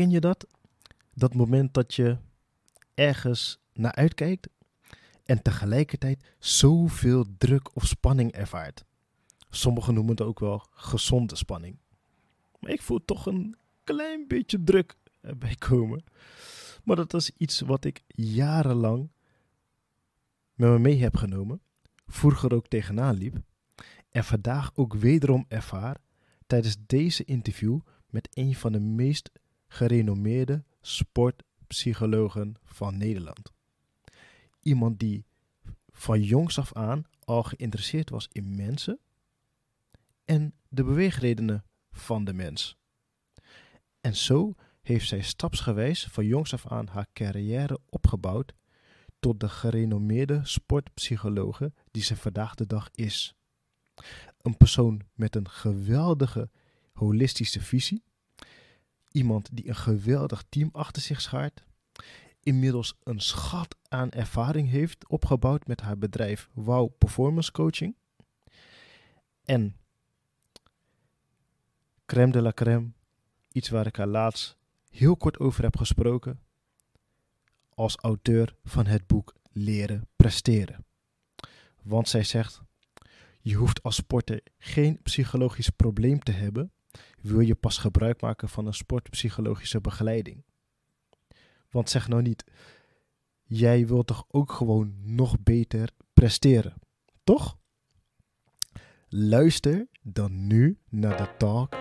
Ken je dat? Dat moment dat je ergens naar uitkijkt en tegelijkertijd zoveel druk of spanning ervaart. Sommigen noemen het ook wel gezonde spanning. Maar ik voel toch een klein beetje druk erbij komen. Maar dat is iets wat ik jarenlang met me mee heb genomen. Vroeger ook tegenaan liep. En vandaag ook wederom ervaar tijdens deze interview met een van de meest gerenommeerde sportpsychologen van Nederland. Iemand die van jongs af aan al geïnteresseerd was in mensen en de beweegredenen van de mens. En zo heeft zij stapsgewijs van jongs af aan haar carrière opgebouwd tot de gerenommeerde sportpsychologe die ze vandaag de dag is. Een persoon met een geweldige holistische visie. Iemand die een geweldig team achter zich schaart. Inmiddels een schat aan ervaring heeft opgebouwd met haar bedrijf Wow Performance Coaching. En crème de la crème, iets waar ik haar laatst heel kort over heb gesproken als auteur van het boek Leren Presteren. Want zij zegt: Je hoeft als sporter geen psychologisch probleem te hebben, wil je pas gebruik maken van een sportpsychologische begeleiding. Want zeg nou niet, jij wilt toch ook gewoon nog beter presteren, toch? Luister dan nu naar de talk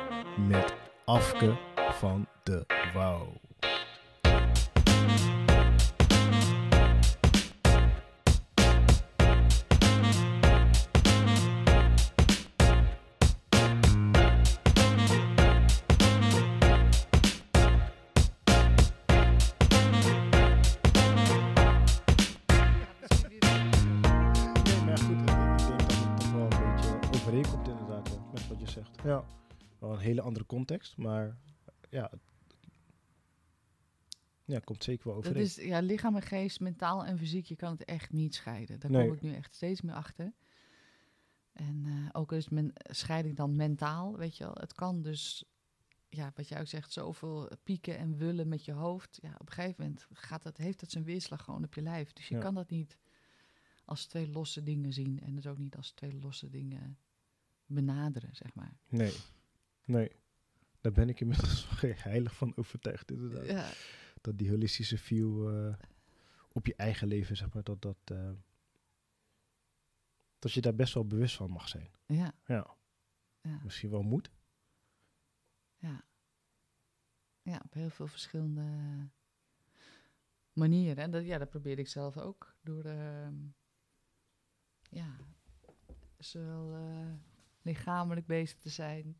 met Afke van de Wouw. Ja. Wel een hele andere context, maar ja, ja, komt zeker wel Dat overeen. is ja, lichaam en geest, mentaal en fysiek, je kan het echt niet scheiden. Daar Nee. kom ik nu echt steeds meer achter. En eh, ook is men, scheiding dan mentaal, weet je wel. Het kan dus, ja, wat jij ook zegt, zoveel pieken en wullen met je hoofd. Ja, op een gegeven moment gaat het, heeft het zijn weerslag gewoon op je lijf. Dus je Ja. kan dat niet als twee losse dingen zien. En dus ook niet als twee losse dingen benaderen, zeg maar. Nee, nee. Daar ben ik inmiddels heilig van overtuigd inderdaad. Ja, Dat die holistische view eh, op je eigen leven, zeg maar, dat dat... eh, dat je daar best wel bewust van mag zijn. ja, Ja, ja. misschien wel moet. Ja. Ja, op heel veel verschillende manieren. En dat, ja, dat probeer ik zelf ook. Door, ehm, ja, zowel eh, lichamelijk bezig te zijn,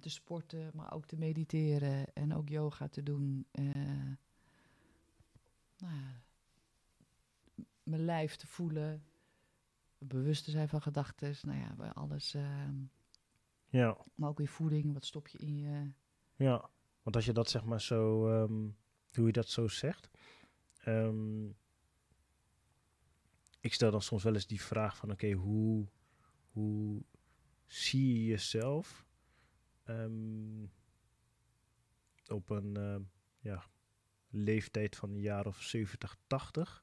te sporten, maar ook te mediteren en ook yoga te doen. eh, nou ja, mijn lijf te voelen, bewust te zijn van gedachten. Nou ja, bij alles. ehm, Ja, maar ook weer voeding, wat stop je in je... ja. Want als je dat zeg maar zo... ehm, hoe je dat zo zegt... ehm, ik stel dan soms wel eens die vraag van... Oké, hoe, hoe zie je jezelf... ehm, op een ehm, ja, leeftijd van een jaar of 70, 80...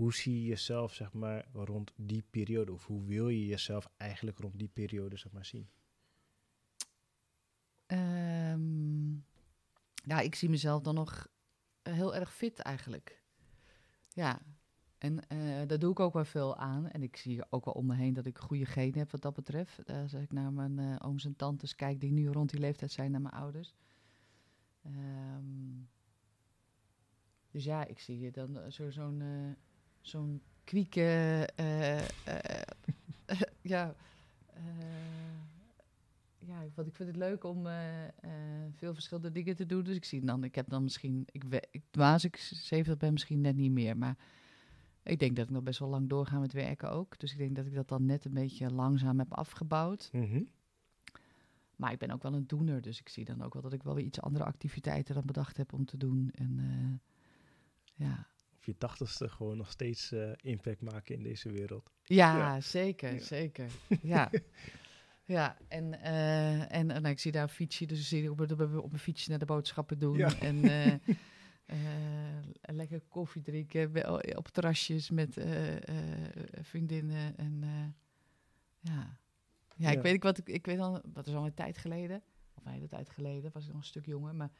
Hoe zie je jezelf, zeg maar, rond die periode? Of hoe wil je jezelf eigenlijk rond die periode, zeg maar, zien? Ehm, ja, ik zie mezelf dan nog heel erg fit eigenlijk. Ja, en eh, daar doe ik ook wel veel aan. En ik zie ook wel om me heen dat ik goede genen heb wat dat betreft. Als ik naar mijn eh, ooms en tantes kijk die nu rond die leeftijd zijn, naar mijn ouders. Ehm, dus ja, ik zie je dan eh, zo, zo'n zo'n kwieke... ja, ja, want ik vind het leuk om veel verschillende dingen te doen. Dus ik zie dan, ik heb dan misschien, ik, ik, als ik 70 ben, misschien net niet meer. Maar ik denk dat ik nog best wel lang doorga met werken ook. Dus ik denk dat ik dat dan net een beetje langzaam heb afgebouwd. Mhm. Maar ik ben ook wel een doener, dus ik zie dan ook wel dat ik wel weer iets andere activiteiten dan bedacht heb om te doen. En eh, ja. Op je tachtigste gewoon nog steeds eh, impact maken in deze wereld. Ja, Ja. zeker, Ja. zeker. Ja. Ja, en, eh, en, nou, ik zie daar een fietsje, dus ik zie op, op, op mijn fietsje naar de boodschappen doen. Ja. En lekker koffie drinken op terrasjes met eh, eh, vriendinnen. En eh, ja. ja, Ja. ik weet ik wat ik, ik weet al, dat is al een tijd geleden, of een hele tijd geleden, was ik nog een stuk jonger, maar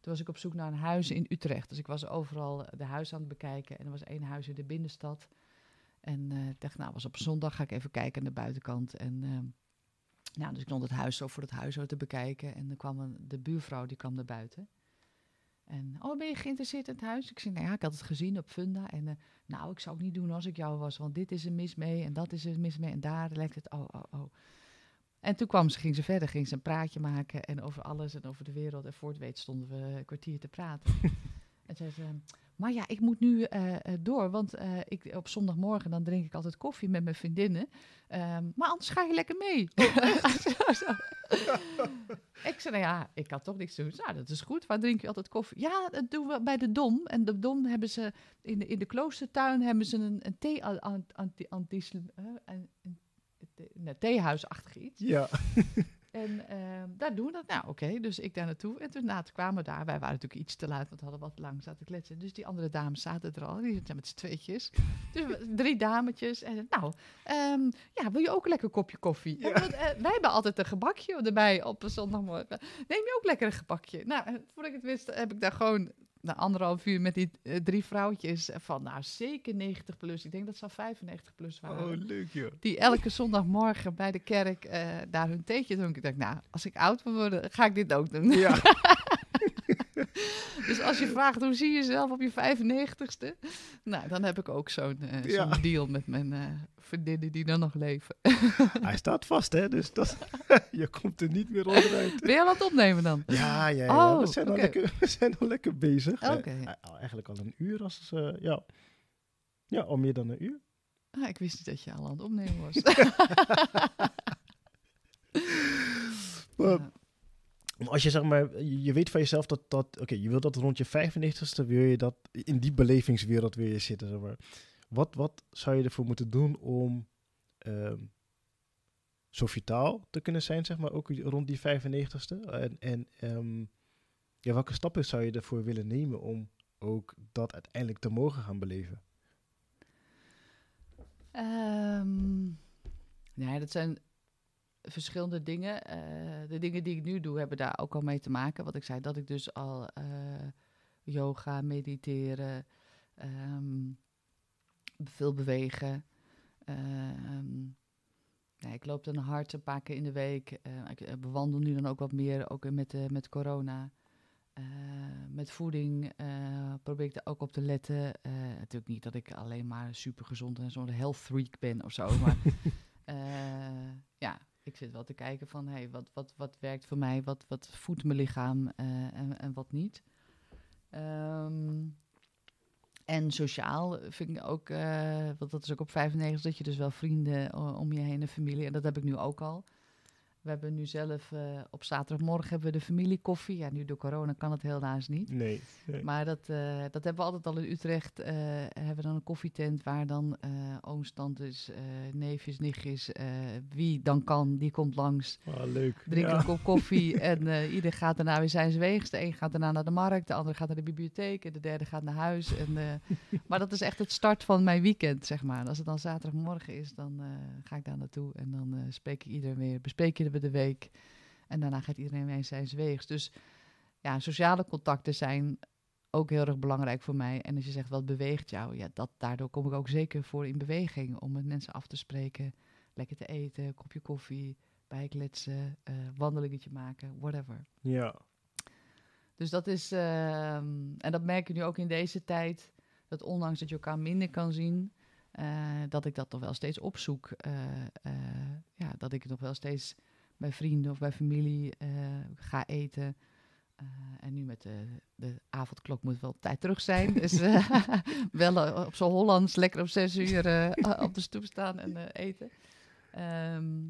toen was ik op zoek naar een huis in Utrecht. Dus ik was overal de huizen aan het bekijken en er was één huis in de binnenstad. En eh, ik dacht, nou, was op zondag ga ik even kijken aan de buitenkant. En nou, dus ik stond het huis zo voor het huis zo te bekijken. En dan kwam een, de buurvrouw, die kwam naar buiten. En, oh, ben je geïnteresseerd in het huis? Ik zei, nou ja, ik had het gezien op Funda. En, eh, nou, ik zou het niet doen als ik jou was, want dit is er mis mee en dat is er mis mee. En daar lijkt het, oh, oh, oh. En toen kwam ze, ging ze verder, ging ze een praatje maken en over alles en over de wereld. En voor het weet stonden we een kwartier te praten. en zei ze, maar ja, ik moet nu eh, eh, door, want eh, ik, op zondagmorgen dan drink ik altijd koffie met mijn vriendinnen. Ehm, maar anders ga je lekker mee. Zo, zo. ik zei, nou ja, ik had toch niks te doen. Nou, dat is goed. Waar drink je altijd koffie? Ja, dat doen we bij de Dom. En de Dom hebben ze, in de, in de kloostertuin hebben ze een, een thee, an- anti, anti, een, een, een theehuisachtig iets. Ja. En ehm, daar doen we dat. Nou, oké, dus ik daar naartoe. En toen kwamen we daar. Wij waren natuurlijk iets te laat, want we hadden wat lang zaten kletsen. Dus die andere dames zaten er al. Die zaten met z'n tweetjes. Dus drie dametjes. En nou, ehm, ja, wil je ook een lekker kopje koffie? Ja. En, want, eh, wij hebben altijd een gebakje erbij op een zondagmorgen. Neem je ook lekker een gebakje? Nou, en voordat ik het wist, heb ik daar gewoon na anderhalf uur met die eh, drie vrouwtjes van, nou, zeker 90 plus. Ik denk dat ze al 95 plus waren Oh, leuk joh. die elke zondagmorgen bij de kerk eh, daar hun theetje dronken. Ik dacht, nou, als ik oud wil worden, ga ik dit ook doen. Ja. dus als je vraagt, hoe zie je jezelf op je 95ste? Nou, dan heb ik ook zo'n eh, Ja. deal met mijn eh vriendinnen die dan nog leven. Hij staat vast, hè? Dus dat, je komt er niet meer onderuit. Ben je al aan het opnemen dan? Ja, ja, ja. Oh, we, zijn al oké. lekker, we zijn al lekker bezig. Eh, al- eigenlijk al een uur. Als, ja. ja, al meer dan een uur. Ah, ik wist niet dat je al aan het opnemen was. Maar Ja. Als je zeg maar, je weet van jezelf dat, dat oké, je wilt dat rond je 95ste, wil je dat, in die belevingswereld wil je zitten, zeg maar. Wat, wat zou je ervoor moeten doen om ehm, zo vitaal te kunnen zijn, zeg maar, ook rond die 95ste? En, en ehm, ja, welke stappen zou je ervoor willen nemen om ook dat uiteindelijk te mogen gaan beleven? Ehm, nee, dat zijn verschillende dingen. Eh, de dingen die ik nu doe, hebben daar ook al mee te maken. Wat ik zei, dat ik dus al eh, yoga, mediteren, ehm, veel bewegen. ehm, ik loop dan hard een paar keer in de week. Eh, ik bewandel nu dan ook wat meer, ook met, met corona. Met voeding probeer ik er ook op te letten. Natuurlijk niet dat ik alleen maar super gezond en zo'n health freak ben of zo. Maar ik zit wel te kijken van hey, wat, wat, wat werkt voor mij, wat, wat voedt mijn lichaam eh, en, en wat niet. Ehm, en sociaal vind ik ook, eh, want dat is ook op 95, dat je dus wel vrienden eh, om je heen en familie. En dat heb ik nu ook al. We hebben nu zelf, eh, op zaterdagmorgen hebben we de familiekoffie. Ja, nu door corona kan het helaas niet. Nee. nee. Maar dat, eh, dat hebben we altijd al in Utrecht. eh, hebben we dan een koffietent waar dan ooms, tantes, neefjes, nichtjes, wie dan kan, die komt langs. Ah, leuk. Drinkt Ja. een kop koffie en ieder gaat daarna weer zijn weegs. De een gaat daarna naar de markt, de ander gaat naar de bibliotheek en de derde gaat naar huis. En, maar dat is echt het start van mijn weekend, zeg maar. Als het dan zaterdagmorgen is, dan ga ik daar naartoe en dan spreek ik iedereen weer, bespreken we de week. En daarna gaat iedereen weer zijn weegs. Dus ja, sociale contacten zijn ook heel erg belangrijk voor mij. En als je zegt, wat beweegt jou? Ja, dat, daardoor kom ik ook zeker voor in beweging. Om met mensen af te spreken, lekker te eten, kopje koffie, bijkletsen, eh wandelingetje maken, whatever. Ja. Dus dat is, ehm, en dat merk je nu ook in deze tijd, dat ondanks dat je elkaar minder kan zien, eh, dat ik dat toch wel steeds opzoek. Eh, ja, dat ik nog wel steeds bij vrienden of bij familie eh, ga eten. Eh, en nu met de, de avondklok moet wel tijd terug zijn. Dus eh, wel op zo'n Hollands lekker om zes uur op de stoep staan en eten. Ehm,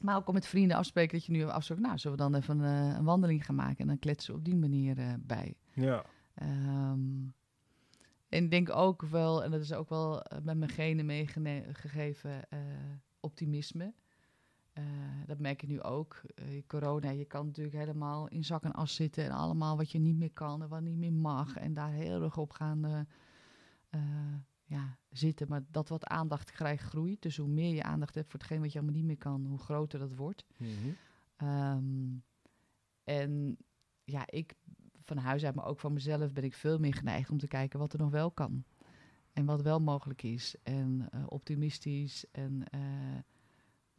maar ook om met vrienden afspreken dat je nu afspreekt. Nou, zullen we dan even een wandeling gaan maken en dan kletsen we op die manier bij. Ja. Ehm, en ik denk ook wel, en dat is ook wel met mijn genen meegegeven, optimisme. Eh, dat merk je nu ook. Uh, corona, je kan natuurlijk helemaal in zak en as zitten en allemaal wat je niet meer kan en wat niet meer mag. En daar heel erg op gaan uh, ja, zitten. Maar dat wat aandacht krijgt, groeit. Dus hoe meer je aandacht hebt voor hetgeen wat je allemaal niet meer kan, hoe groter dat wordt. Mm en ja, ik van huis uit, maar ook van mezelf, ben ik veel meer geneigd om te kijken wat er nog wel kan. En wat wel mogelijk is. En optimistisch en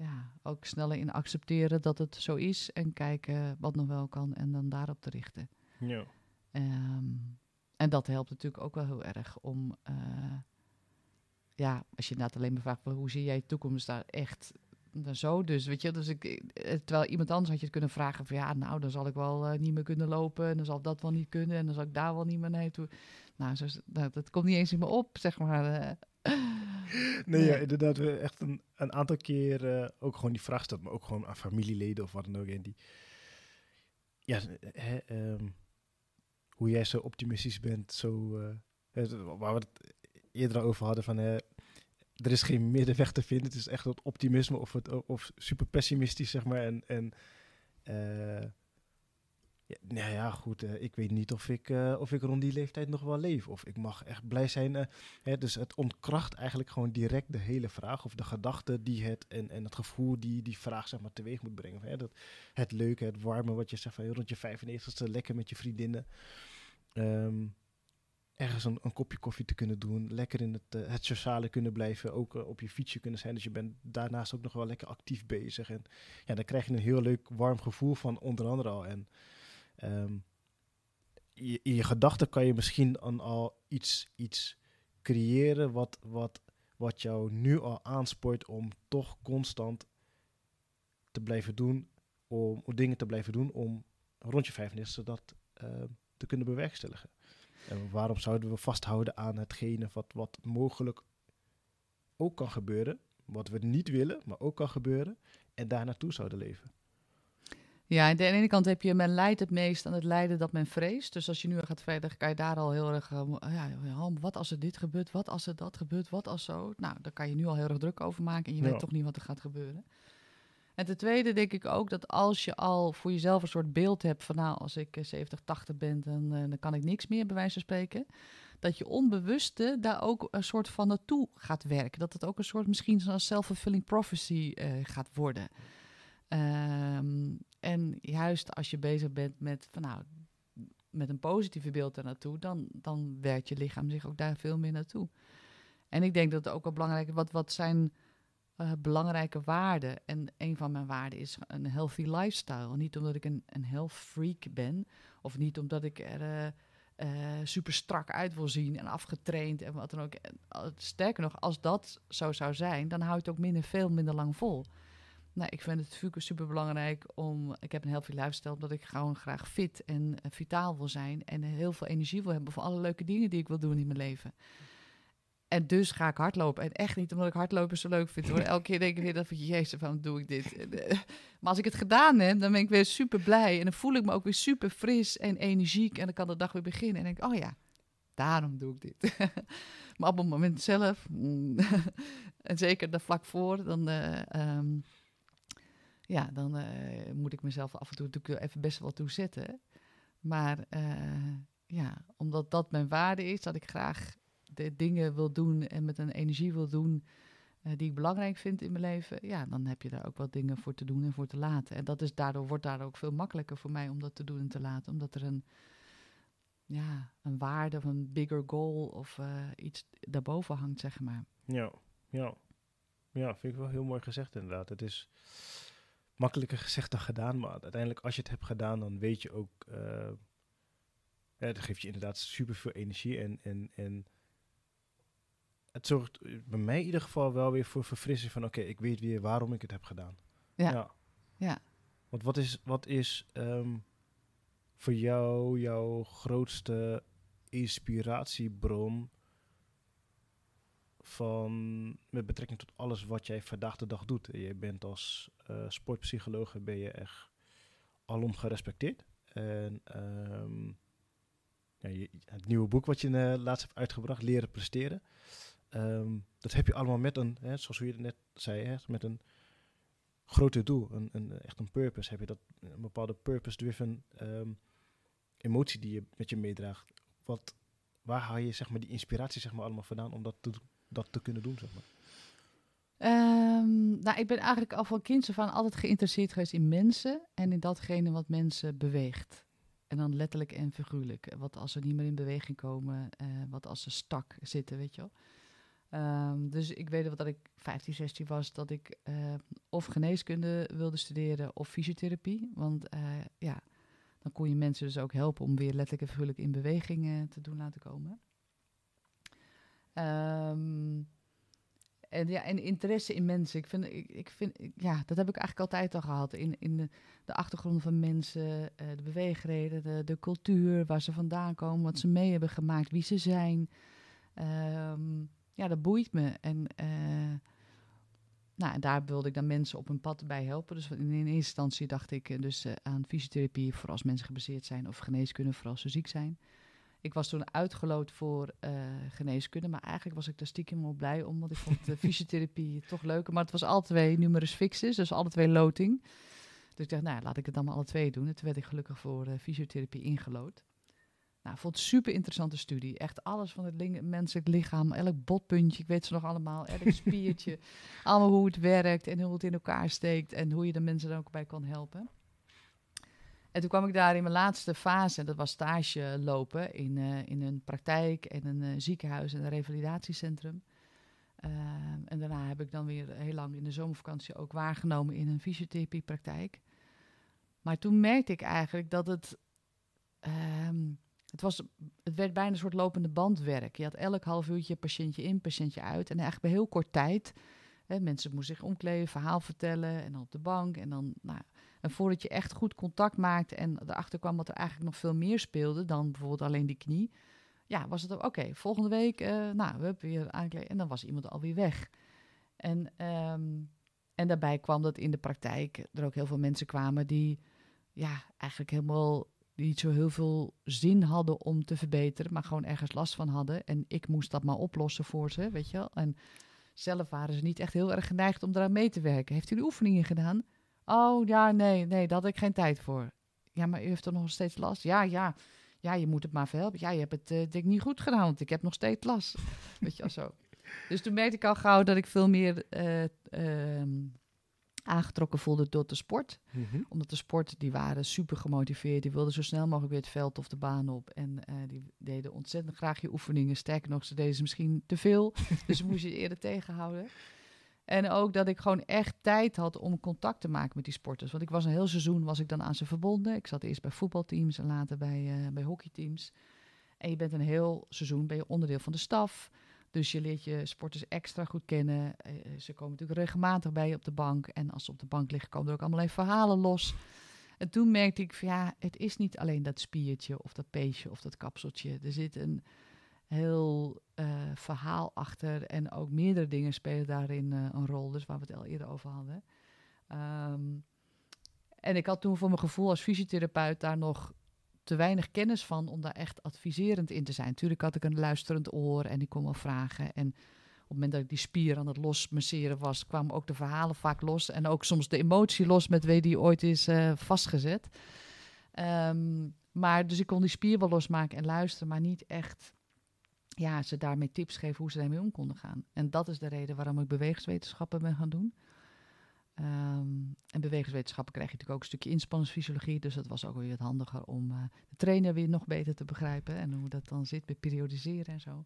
ja, ook sneller in accepteren dat het zo is en kijken wat nog wel kan en dan daarop te richten. Ja. Ehm, en dat helpt natuurlijk ook wel heel erg om, uh, ja, als je inderdaad alleen maar vraagt, hoe zie jij je toekomst daar echt dan zo dus, weet je. Dus ik, eh, terwijl iemand anders had je het kunnen vragen van ja, nou, dan zal ik wel uh, niet meer kunnen lopen en dan zal dat wel niet kunnen en dan zal ik daar wel niet meer naartoe. Nou, zo, dat, dat komt niet eens in me op, zeg maar. nee, ja, inderdaad. We echt een, een aantal keer uh, ook gewoon die vraag stelt, maar ook gewoon aan familieleden of wat dan ook. En die, ja, hè, um, hoe jij zo optimistisch bent, zo, uh, waar we het eerder over hadden van, er is geen middenweg te vinden. Het is echt het optimisme of, het, of super pessimistisch, zeg maar. En, en nou ja, goed. Uh, ik weet niet of ik, uh, of ik rond die leeftijd nog wel leef. Of ik mag echt blij zijn. Uh, hè, dus het ontkracht eigenlijk gewoon direct de hele vraag. Of de gedachte die het en, en het gevoel die die vraag zeg maar teweeg moet brengen. Hè, dat, het leuke, het warme wat je zegt van rond je 95ste lekker met je vriendinnen. Um, ergens een, een, kopje koffie te kunnen doen. Lekker in het, het sociale kunnen blijven. Ook op je fietsje kunnen zijn. Dus je bent daarnaast ook nog wel lekker actief bezig. En ja, dan krijg je een heel leuk warm gevoel van onder andere al. En Um, je, in je gedachten kan je misschien al iets, iets creëren wat, wat, wat jou nu al aanspoort om toch constant te blijven doen, om, dingen te blijven doen om rond je 95 dat uh, te kunnen bewerkstelligen. En waarom zouden we vasthouden aan hetgene wat, wat mogelijk ook kan gebeuren, wat we niet willen, maar ook kan gebeuren, en daar naartoe zouden leven? Ja, aan de ene kant heb je, men leidt het meest aan het lijden dat men vreest. Dus als je nu gaat verder, kan je daar al heel erg, uh, ja, wat als er dit gebeurt, wat als er dat gebeurt, wat als zo. Nou, daar kan je nu al heel erg druk over maken en je weet toch niet wat er gaat gebeuren. En ten tweede denk ik ook dat als je al voor jezelf een soort beeld hebt van nou, als ik 70, eh, 80 ben, dan, uh, dan kan ik niks meer, bij wijze van spreken. Dat je onbewuste daar ook een soort van naartoe gaat werken. Dat het ook een soort misschien zo'n self-fulfilling prophecy uh, gaat worden. Um, en juist als je bezig bent met, van nou, met een positieve beeld daar naartoe, dan, dan werkt je lichaam zich ook daar veel meer naartoe. En ik denk dat het ook wel belangrijk is, wat, wat zijn uh, belangrijke waarden? En een van mijn waarden is een healthy lifestyle. Niet omdat ik een, een health freak ben, of niet omdat ik er uh, super strak uit wil zien en afgetraind en wat dan ook. Sterker nog, als dat zo zou zijn, dan houdt het ook minder, veel minder lang vol. Nou, ik vind het super belangrijk om. Ik heb een healthy lifestyle omdat ik gewoon graag fit en uh, vitaal wil zijn. En heel veel energie wil hebben voor alle leuke dingen die ik wil doen in mijn leven. En dus ga ik hardlopen. En echt niet omdat ik hardlopen zo leuk vind hoor. Elke keer denk ik weer dat van jezus, waarom doe ik dit? Eh, maar als ik het gedaan heb, dan ben ik weer super blij. En dan voel ik me ook weer super fris en energiek. En dan kan de dag weer beginnen. En denk ik, oh ja, daarom doe ik dit. maar op het moment zelf, mm, en zeker daar vlak voor, dan. Uh, um, ja, dan uh, moet ik mezelf af en toe natuurlijk even best wel toe zetten. Maar uh, ja, omdat dat mijn waarde is, dat ik graag de dingen wil doen en met een energie wil doen uh, die ik belangrijk vind in mijn leven, ja, dan heb je daar ook wat dingen voor te doen en voor te laten. En dat is daardoor wordt daardoor ook veel makkelijker voor mij om dat te doen en te laten, omdat er een, ja, een waarde of een bigger goal of iets daarboven hangt, zeg maar. Ja, ja. Ja, vind ik wel heel mooi gezegd inderdaad. Het is makkelijker gezegd dan gedaan. Maar uiteindelijk, als je het hebt gedaan, dan weet je ook. Uh, ja, dat geeft je inderdaad super veel energie. En, en, en het zorgt bij mij in ieder geval wel weer voor verfrissing van oké, ik weet weer waarom ik het heb gedaan. Ja. Ja. ja. Want wat is, wat is um, voor jou jouw grootste inspiratiebron van, met betrekking tot alles wat jij vandaag de dag doet. Je bent als uh, sportpsycholoog ben je echt alom gerespecteerd. En um, ja, het nieuwe boek wat je uh, laatst hebt uitgebracht, Leren Presteren. Um, dat heb je allemaal met een, hè, zoals je net zei, hè, met een groter doel, een, een, echt een purpose. Heb je dat, een bepaalde purpose-driven ehm, emotie die je met je meedraagt. Wat, waar haal je zeg maar, die inspiratie zeg maar, allemaal vandaan om dat te, dat te kunnen doen? Zeg maar? Ehm, nou, ik ben eigenlijk al van kinds af aan altijd geïnteresseerd geweest in mensen en in datgene wat mensen beweegt. En dan letterlijk en figuurlijk. Wat als ze niet meer in beweging komen, uh, wat als ze stak zitten, weet je wel. Um, dus ik weet dat ik 15, 16 was, dat ik uh, of geneeskunde wilde studeren of fysiotherapie. Want uh, ja, dan kon je mensen dus ook helpen om weer letterlijk en figuurlijk in beweging te doen laten komen. Um, en, ja, en interesse in mensen. Ik vind, ik, ik vind, ja, dat heb ik eigenlijk altijd al gehad. In, in de, de achtergrond van mensen, uh, de beweegreden, de, de cultuur, waar ze vandaan komen, wat ze mee hebben gemaakt, wie ze zijn. Um, ja, dat boeit me. En, uh, nou, en daar wilde ik dan mensen op een pad bij helpen. Dus in, eerste instantie dacht ik uh, dus aan fysiotherapie voor als mensen gebaseerd zijn of geneeskunde voor als ze ziek zijn. Ik was toen uitgeloot voor uh, geneeskunde, maar eigenlijk was ik daar stiekem wel blij om, want ik vond de fysiotherapie toch leuker. Maar het was alle twee numerus fixus, dus alle twee loting. Dus ik dacht, nou, laat ik het dan maar alle twee doen. En toen werd ik gelukkig voor uh, fysiotherapie ingelood. Nou, ik vond het super interessante studie. Echt alles van het menselijk lichaam, elk botpuntje, ik weet ze nog allemaal, elk spiertje, allemaal hoe het werkt en hoe het in elkaar steekt en hoe je de mensen er ook bij kan helpen. En toen kwam ik daar in mijn laatste fase, dat was stage lopen in, uh, in een praktijk en een uh, ziekenhuis en een revalidatiecentrum. Uh, en daarna heb ik dan weer heel lang in de zomervakantie ook waargenomen in een fysiotherapiepraktijk. Maar toen merkte ik eigenlijk dat het, um, het, was, het werd bijna een soort lopende bandwerk. Je had elk half uurtje patiëntje in, patiëntje uit. En eigenlijk bij heel kort tijd, hè, mensen moesten zich omkleden, verhaal vertellen en dan op de bank. En dan, nou, en voordat je echt goed contact maakte en erachter kwam dat er eigenlijk nog veel meer speelde dan bijvoorbeeld alleen die knie. Ja, was het oké, volgende week, uh, nou, we hebben weer aankleed en dan was iemand alweer weg. En, um, en daarbij kwam dat in de praktijk er ook heel veel mensen kwamen die ja, eigenlijk helemaal niet zo heel veel zin hadden om te verbeteren, maar gewoon ergens last van hadden. En ik moest dat maar oplossen voor ze, weet je wel. En zelf waren ze niet echt heel erg geneigd om eraan mee te werken. Heeft u de oefeningen gedaan? Oh ja, nee, nee, daar had ik geen tijd voor. Ja, maar u heeft er nog steeds last? Ja, ja. Ja, je moet het maar verhelpen. Ja, je hebt het uh, denk niet goed gedaan, want ik heb nog steeds last. Weet je wel zo. Dus toen merkte ik al gauw dat ik veel meer uh, uh, aangetrokken voelde door de sport. Mm -hmm. Omdat de sport, die waren super gemotiveerd. Die wilden zo snel mogelijk weer het veld of de baan op. En uh, die deden ontzettend graag je oefeningen. Sterker nog, ze deden ze misschien te veel. dus ze moesten je eerder tegenhouden. En ook dat ik gewoon echt tijd had om contact te maken met die sporters. Want ik was een heel seizoen was ik dan aan ze verbonden. Ik zat eerst bij voetbalteams en later bij, uh, bij hockeyteams. En je bent een heel seizoen ben je onderdeel van de staf. Dus je leert je sporters extra goed kennen. Uh, ze komen natuurlijk regelmatig bij je op de bank. En als ze op de bank liggen, komen er ook allemaal even verhalen los. En toen merkte ik van ja, het is niet alleen dat spiertje of dat peesje of dat kapseltje. Er zit een heel uh, verhaal achter. En ook meerdere dingen spelen daarin uh, een rol. Dus waar we het al eerder over hadden. Um, en ik had toen voor mijn gevoel als fysiotherapeut daar nog te weinig kennis van om daar echt adviserend in te zijn. Tuurlijk had ik een luisterend oor en ik kon wel vragen. En op het moment dat ik die spier aan het losmasseren was, kwamen ook de verhalen vaak los. En ook soms de emotie los met wie die ooit is uh, vastgezet. Um, maar dus ik kon die spier wel losmaken en luisteren, maar niet echt ja, ze daarmee tips geven hoe ze daarmee om konden gaan. En dat is de reden waarom ik bewegingswetenschappen ben gaan doen. Um, en bewegingswetenschappen krijg je natuurlijk ook een stukje inspanningsfysiologie. Dus dat was ook weer wat handiger om uh, de trainer weer nog beter te begrijpen. En hoe dat dan zit bij periodiseren en zo.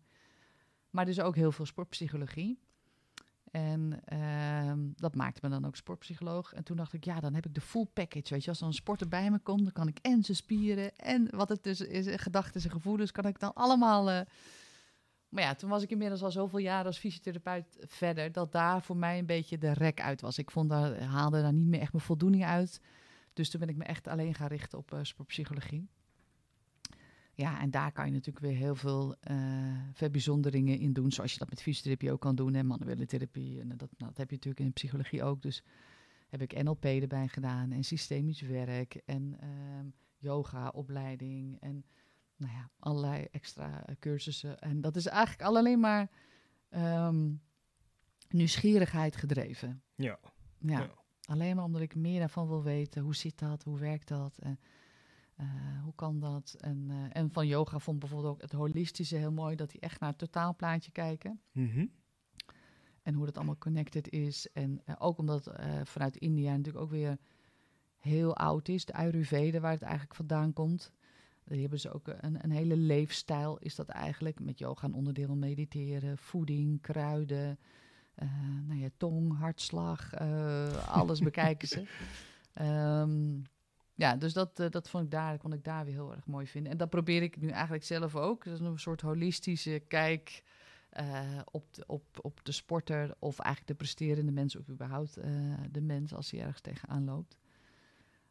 Maar dus ook heel veel sportpsychologie. En um, dat maakte me dan ook sportpsycholoog. En toen dacht ik, ja, dan heb ik de full package. Weet je, als er een sporter bij me komt, dan kan ik en zijn spieren en wat het dus is, gedachten en gevoelens, kan ik dan allemaal. Uh, maar ja, toen was ik inmiddels al zoveel jaar als fysiotherapeut verder, dat daar voor mij een beetje de rek uit was. Ik vond daar, haalde daar niet meer echt mijn voldoening uit. Dus toen ben ik me echt alleen gaan richten op uh, sportpsychologie. Ja, en daar kan je natuurlijk weer heel veel uh, verbijzonderingen in doen, zoals je dat met fysiotherapie ook kan doen en manuele therapie. En dat, nou, dat heb je natuurlijk in de psychologie ook. Dus heb ik NLP erbij gedaan en systemisch werk en uh, yoga-opleiding en nou ja, allerlei extra cursussen. En dat is eigenlijk alleen maar um, nieuwsgierigheid gedreven. Ja. ja. ja. Alleen maar omdat ik meer daarvan wil weten. Hoe zit dat? Hoe werkt dat? Eh, hoe kan dat? En, eh, en van yoga vond bijvoorbeeld ook het holistische heel mooi. Dat die echt naar het totaalplaatje kijken. Mhm. En hoe dat allemaal connected is. En eh, ook omdat vanuit India natuurlijk ook weer heel oud is. De Ayurveda, waar het eigenlijk vandaan komt. Die hebben ze ook een, een hele leefstijl, is dat eigenlijk. Met yoga een onderdeel mediteren, voeding, kruiden, eh, nou ja, tong, hartslag, eh, alles bekijken ze. Ehm, ja, dus dat, eh, dat vond ik daar, kon ik daar weer heel erg mooi vinden. En dat probeer ik nu eigenlijk zelf ook. Dat is een soort holistische kijk eh, op, de, op, op de sporter of eigenlijk de presterende mens of überhaupt eh, de mens als hij ergens tegenaan loopt.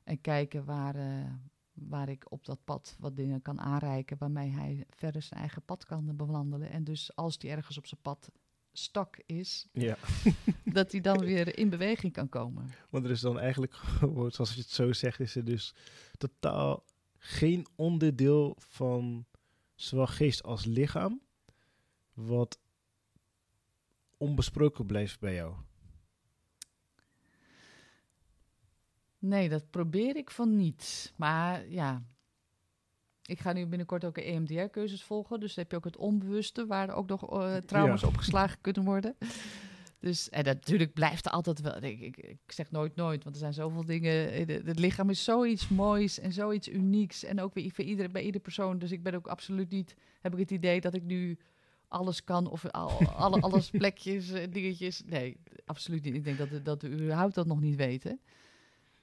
En kijken waar, eh, waar ik op dat pad wat dingen kan aanreiken waarmee hij verder zijn eigen pad kan bewandelen. En dus als hij ergens op zijn pad stak is, Ja, dat hij dan weer in beweging kan komen. want er is dan eigenlijk zoals je het zo zegt, is er dus totaal geen onderdeel van zowel geest als lichaam wat onbesproken blijft bij jou. Nee, dat probeer ik van niet. Maar ja, ik ga nu binnenkort ook een EMDR-cursus volgen. Dus dan heb je ook het onbewuste, waar ook nog eh, trauma's Ja. opgeslagen kunnen worden. Dus en dat, natuurlijk blijft er altijd wel. Ik, ik, ik zeg nooit nooit, want er zijn zoveel dingen. de- Het lichaam is zoiets moois en zoiets unieks. En ook weer voor iedere, bij iedere persoon. Dus ik ben ook absoluut niet. Heb ik het idee dat ik nu alles kan of al, alle, alles plekjes, eh, dingetjes. Nee, absoluut niet. Ik denk dat, dat we überhaupt dat nog niet weten.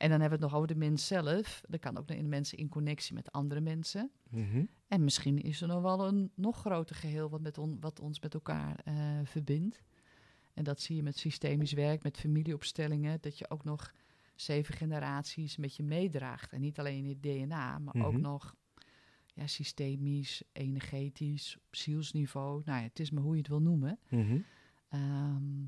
En dan hebben we het nog over de mens zelf. Dat kan ook in de mensen in connectie met andere mensen. Mhm. En misschien is er nog wel een nog groter geheel wat, met on, wat ons met elkaar eh, verbindt. En dat zie je met systemisch werk, met familieopstellingen, dat je ook nog zeven generaties met je meedraagt. En niet alleen in het DNA, maar ook Mhm. nog ja, systemisch, energetisch, zielsniveau. Nou ja, het is maar hoe je het wil noemen. Mhm. Ehm,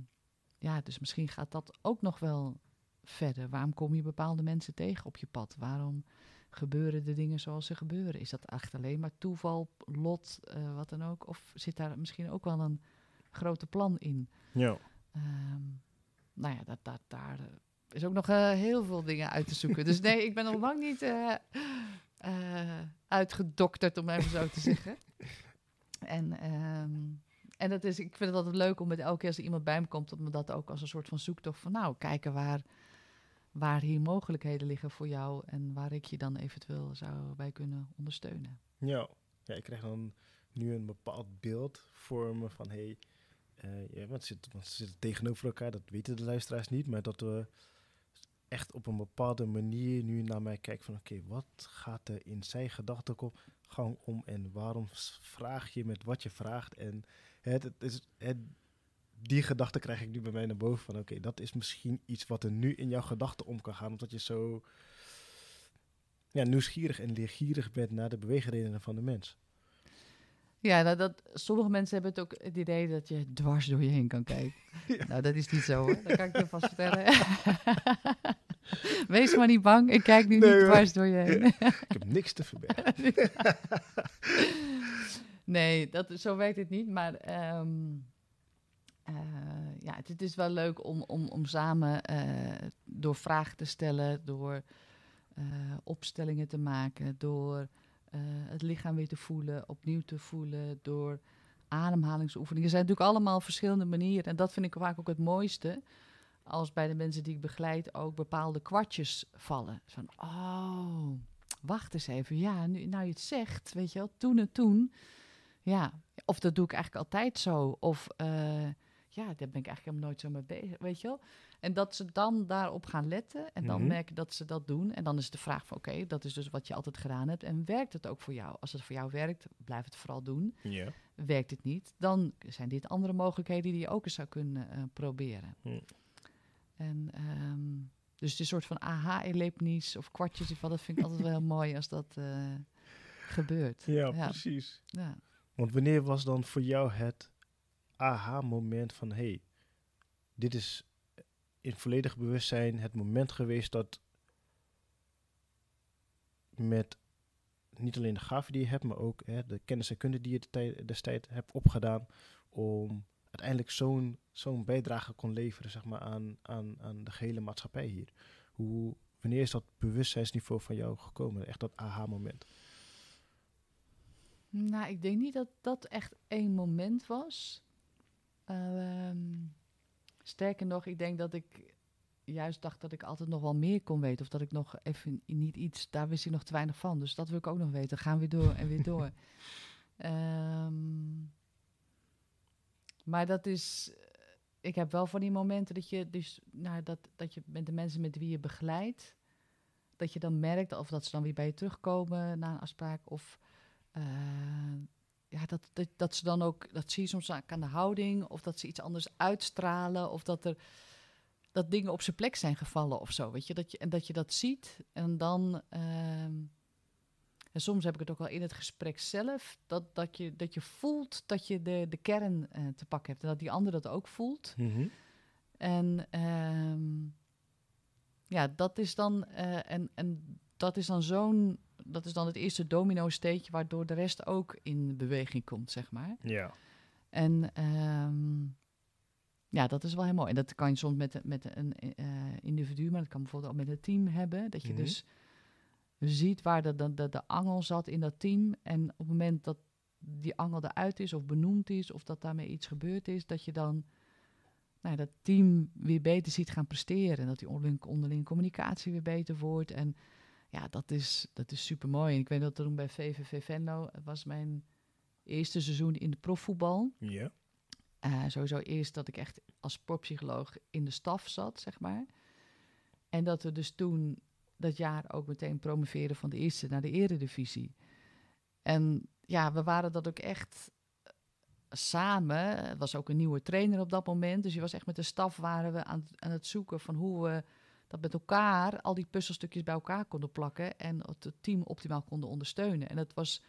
ja, dus misschien gaat dat ook nog wel verder. Waarom kom je bepaalde mensen tegen op je pad? Waarom gebeuren de dingen zoals ze gebeuren? Is dat echt alleen maar toeval, lot, eh, wat dan ook? Of zit daar misschien ook wel een grote plan in? Ja. Ehm, nou ja, dat, dat, daar eh, is ook nog eh, heel veel dingen uit te zoeken. Dus nee, ik ben nog lang niet uitgedokterd, om even zo te zeggen. En, ehm, en dat is, ik vind het altijd leuk om met elke keer als er iemand bij me komt, om dat ook als een soort van zoektocht van, nou, kijken waar, waar hier mogelijkheden liggen voor jou en waar ik je dan eventueel zou bij kunnen ondersteunen. Ja. ja, ik krijg dan nu een bepaald beeld voor me van hey, eh, ja, want ze zitten, tegenover elkaar, dat weten de luisteraars niet, maar dat we echt op een bepaalde manier nu naar mij kijken van oké, wat gaat er in zijn gedachtegang om en waarom vraag je met wat je vraagt en het, het is, het, die gedachte krijg ik nu bij mij naar boven van oké, dat is misschien iets wat er nu in jouw gedachten om kan gaan, omdat je zo ja, nieuwsgierig en leergierig bent naar de beweegredenen van de mens. Ja, nou, dat, sommige mensen hebben het ook het idee dat je dwars door je heen kan kijken. Ja. Nou, dat is niet zo hoor. Dat kan ik je vast vertellen. Wees maar niet bang. Ik kijk nu Nee, niet dwars door je heen. Ik heb niks te verbergen. nee, dat, zo werkt het niet. Maar ehm, eh, ja, het, is wel leuk om, om, om samen eh, door vragen te stellen, door eh, opstellingen te maken, door het lichaam weer te voelen, opnieuw te voelen, door ademhalingsoefeningen. Er zijn natuurlijk allemaal verschillende manieren. En dat vind ik vaak ook het mooiste. Als bij de mensen die ik begeleid ook bepaalde kwartjes vallen. Van, oh, wacht eens even. Ja, nu nou je het zegt, weet je wel, toen en toen. Ja, of dat doe ik eigenlijk altijd zo. Of ja, daar ben ik eigenlijk helemaal nooit zo mee bezig, weet je wel. En dat ze dan daarop gaan letten en dan Mhm. merken dat ze dat doen. En dan is de vraag van, oké, dat is dus wat je altijd gedaan hebt. En werkt het ook voor jou? Als het voor jou werkt, blijf het vooral doen. Werkt het niet, dan zijn dit andere mogelijkheden die je ook eens zou kunnen eh, proberen. En ehm, dus het is een soort van aha-erlebnis of kwartjes, of wat, dat vind ik altijd wel heel mooi als dat eh, gebeurt. Ja, Ja. precies. Ja. Want wanneer was dan voor jou het aha-moment van... hey, dit is in volledig bewustzijn het moment geweest dat met niet alleen de gaven die je hebt, maar ook hè, de kennis en kunde die je de tij- destijds hebt opgedaan om uiteindelijk zo'n zo'n bijdrage kon leveren zeg maar, aan, aan, aan de gehele maatschappij hier. Hoe, wanneer is dat bewustzijnsniveau van jou gekomen? Echt dat aha-moment? Nou, ik denk niet dat dat echt één moment was. Ehm, sterker nog, ik denk dat ik juist dacht dat ik altijd nog wel meer kon weten. Of dat ik nog even niet iets, daar wist ik nog te weinig van. Dus dat wil ik ook nog weten. Gaan we door en weer door. Ehm, maar dat is, ik heb wel van die momenten dat je, dus, nou, dat, dat je met de mensen met wie je begeleidt, dat je dan merkt of dat ze dan weer bij je terugkomen na een afspraak. Of uh, ja, dat, dat, dat ze dan ook, dat zie je soms aan de houding, of dat ze iets anders uitstralen, of dat er dat dingen op zijn plek zijn gevallen of zo, weet je, dat je en dat je dat ziet en dan uh, en soms heb ik het ook wel in het gesprek zelf, dat, dat, je, dat je voelt dat je de, de kern uh, te pakken hebt en dat die ander dat ook voelt. Mm -hmm. En um, ja, dat is dan uh, en, en dat is dan zo'n dat is dan het eerste domino-steetje waardoor de rest ook in beweging komt, zeg maar. Ja. En um, ja, dat is wel heel mooi. En dat kan je soms met, met een uh, individu, maar dat kan bijvoorbeeld ook met een team hebben. Dat je mm -hmm. dus ziet waar de, de, de, de angel zat in dat team. En op het moment dat die angel eruit is of benoemd is, of dat daarmee iets gebeurd is, dat je dan nou, dat team weer beter ziet gaan presteren. En dat die onderling, onderling communicatie weer beter wordt. En ja, dat is, dat is super mooi. En ik weet dat toen bij VVV Venlo, het was mijn eerste seizoen in de profvoetbal. Ja. Uh, sowieso eerst dat ik echt als sportpsycholoog in de staf zat, zeg maar. En dat we dus toen dat jaar ook meteen promoveerden van de eerste naar de eredivisie. En ja, we waren dat ook echt samen. Het was ook een nieuwe trainer op dat moment. Dus je was echt met de staf waren we aan, aan het zoeken van hoe we dat met elkaar al die puzzelstukjes bij elkaar konden plakken en het team optimaal konden ondersteunen. En dat was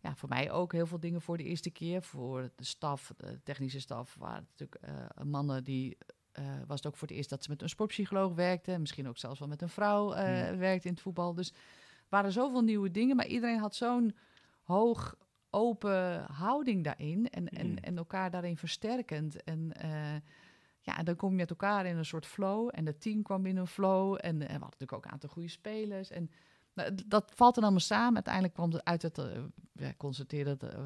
ja, voor mij ook heel veel dingen voor de eerste keer. Voor de staf, de technische staf, waren natuurlijk uh, mannen die. Uh, was het ook voor het eerst dat ze met een sportpsycholoog werkten. Misschien ook zelfs wel met een vrouw uh, werkte in het voetbal. Dus waren zoveel nieuwe dingen. Maar iedereen had zo'n hoog open houding daarin. En, en, Hmm. en elkaar daarin versterkend. En ja, en dan kom je met elkaar in een soort flow. En het team kwam in een flow. En, en we hadden natuurlijk ook een aantal goede spelers. En nou, dat valt dan allemaal samen. Uiteindelijk kwam het uit het, uh, ja, constateerde dat, uh,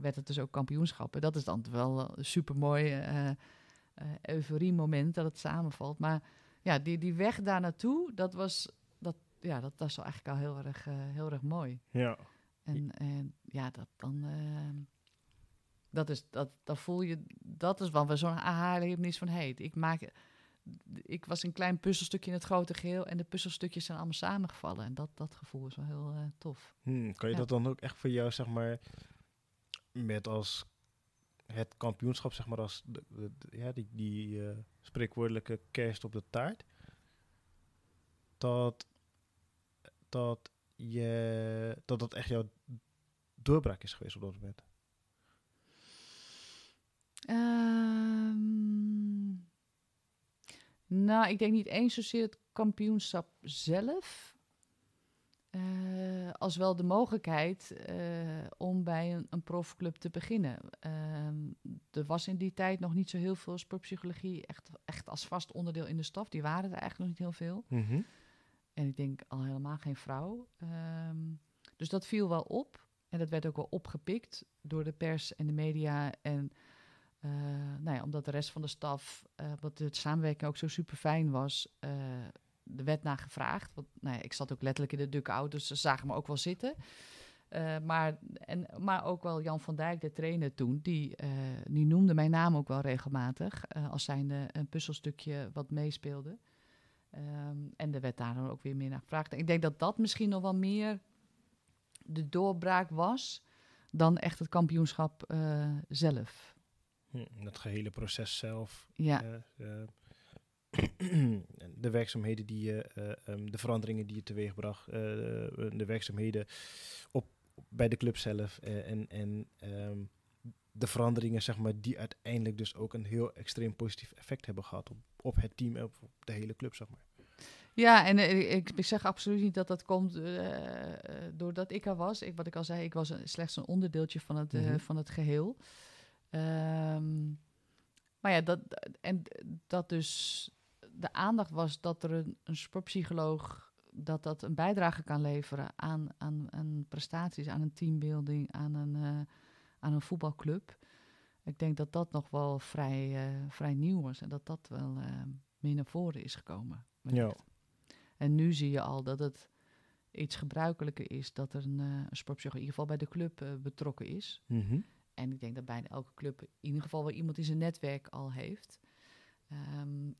werd het dus ook kampioenschappen. Dat is dan wel een super mooi uh, euforie moment dat het samenvalt. Maar ja, die, die weg daar naartoe, dat was, dat, ja, dat, dat is wel eigenlijk al heel erg, heel erg mooi. Ja. En, en ja, dat dan dat is, dat, dat voel je, dat is wel zo'n aha-erlevenis van, hey, ik maak, ik was een klein puzzelstukje in het grote geheel en de puzzelstukjes zijn allemaal samengevallen. En dat, dat gevoel is wel heel uh, tof. Hmm, kan je ja. dat dan ook echt voor jou, zeg maar, met als het kampioenschap, zeg maar, als de, de, de, ja, die, die uh, spreekwoordelijke kerst op de taart, dat, dat je, dat dat echt jouw doorbraak is geweest op dat moment? Um, nou, ik denk niet eens zozeer het kampioenschap zelf. Uh, als wel de mogelijkheid uh, om bij een, een, profclub te beginnen. Uh, er was in die tijd nog niet zo heel veel sportpsychologie echt, echt als vast onderdeel in de staf. Die waren er eigenlijk nog niet heel veel. Mm -hmm. En ik denk al helemaal geen vrouw. Um, dus dat viel wel op. En dat werd ook wel opgepikt door de pers en de media. En uh, nou ja, omdat de rest van de staf, uh, wat de samenwerking ook zo super fijn was, uh, er werd naar gevraagd. Want nou ja, ik zat ook letterlijk in de dugout, dus ze zagen me ook wel zitten. maar, en, maar ook wel Jan van Dijk, de trainer toen, die, die noemde mijn naam ook wel regelmatig. als zijnde een puzzelstukje wat meespeelde. Um, en er werd daar dan ook weer meer naar gevraagd. Ik denk dat dat misschien nog wel meer de doorbraak was dan echt het kampioenschap zelf. Dat gehele proces zelf. Ja. Uh, uh, de werkzaamheden die je, uh, um, de veranderingen die je teweegbracht, de werkzaamheden op, bij de club zelf en, en um, de veranderingen, zeg maar, die uiteindelijk dus ook een heel extreem positief effect hebben gehad op, op het team en op, op de hele club, zeg maar. Ja, en uh, ik, ik, zeg absoluut niet dat dat komt uh, doordat ik er was. Ik, wat ik al zei, ik was een, slechts een onderdeeltje van het, mm -hmm. van het geheel. Um, Maar ja, dat, en dat dus de aandacht was dat er een, een sportpsycholoog dat dat een bijdrage kan leveren aan, aan, aan prestaties, aan een teambuilding, aan een, eh, aan een voetbalclub. Ik denk dat dat nog wel vrij, eh, vrij nieuw was en dat dat wel uh, meer naar voren is gekomen. Ja. En nu zie je al dat het iets gebruikelijker is dat er een, een sportpsycholoog in ieder geval bij de club betrokken is. Mhm. En ik denk dat bijna elke club in ieder geval wel iemand in zijn netwerk al heeft. Um,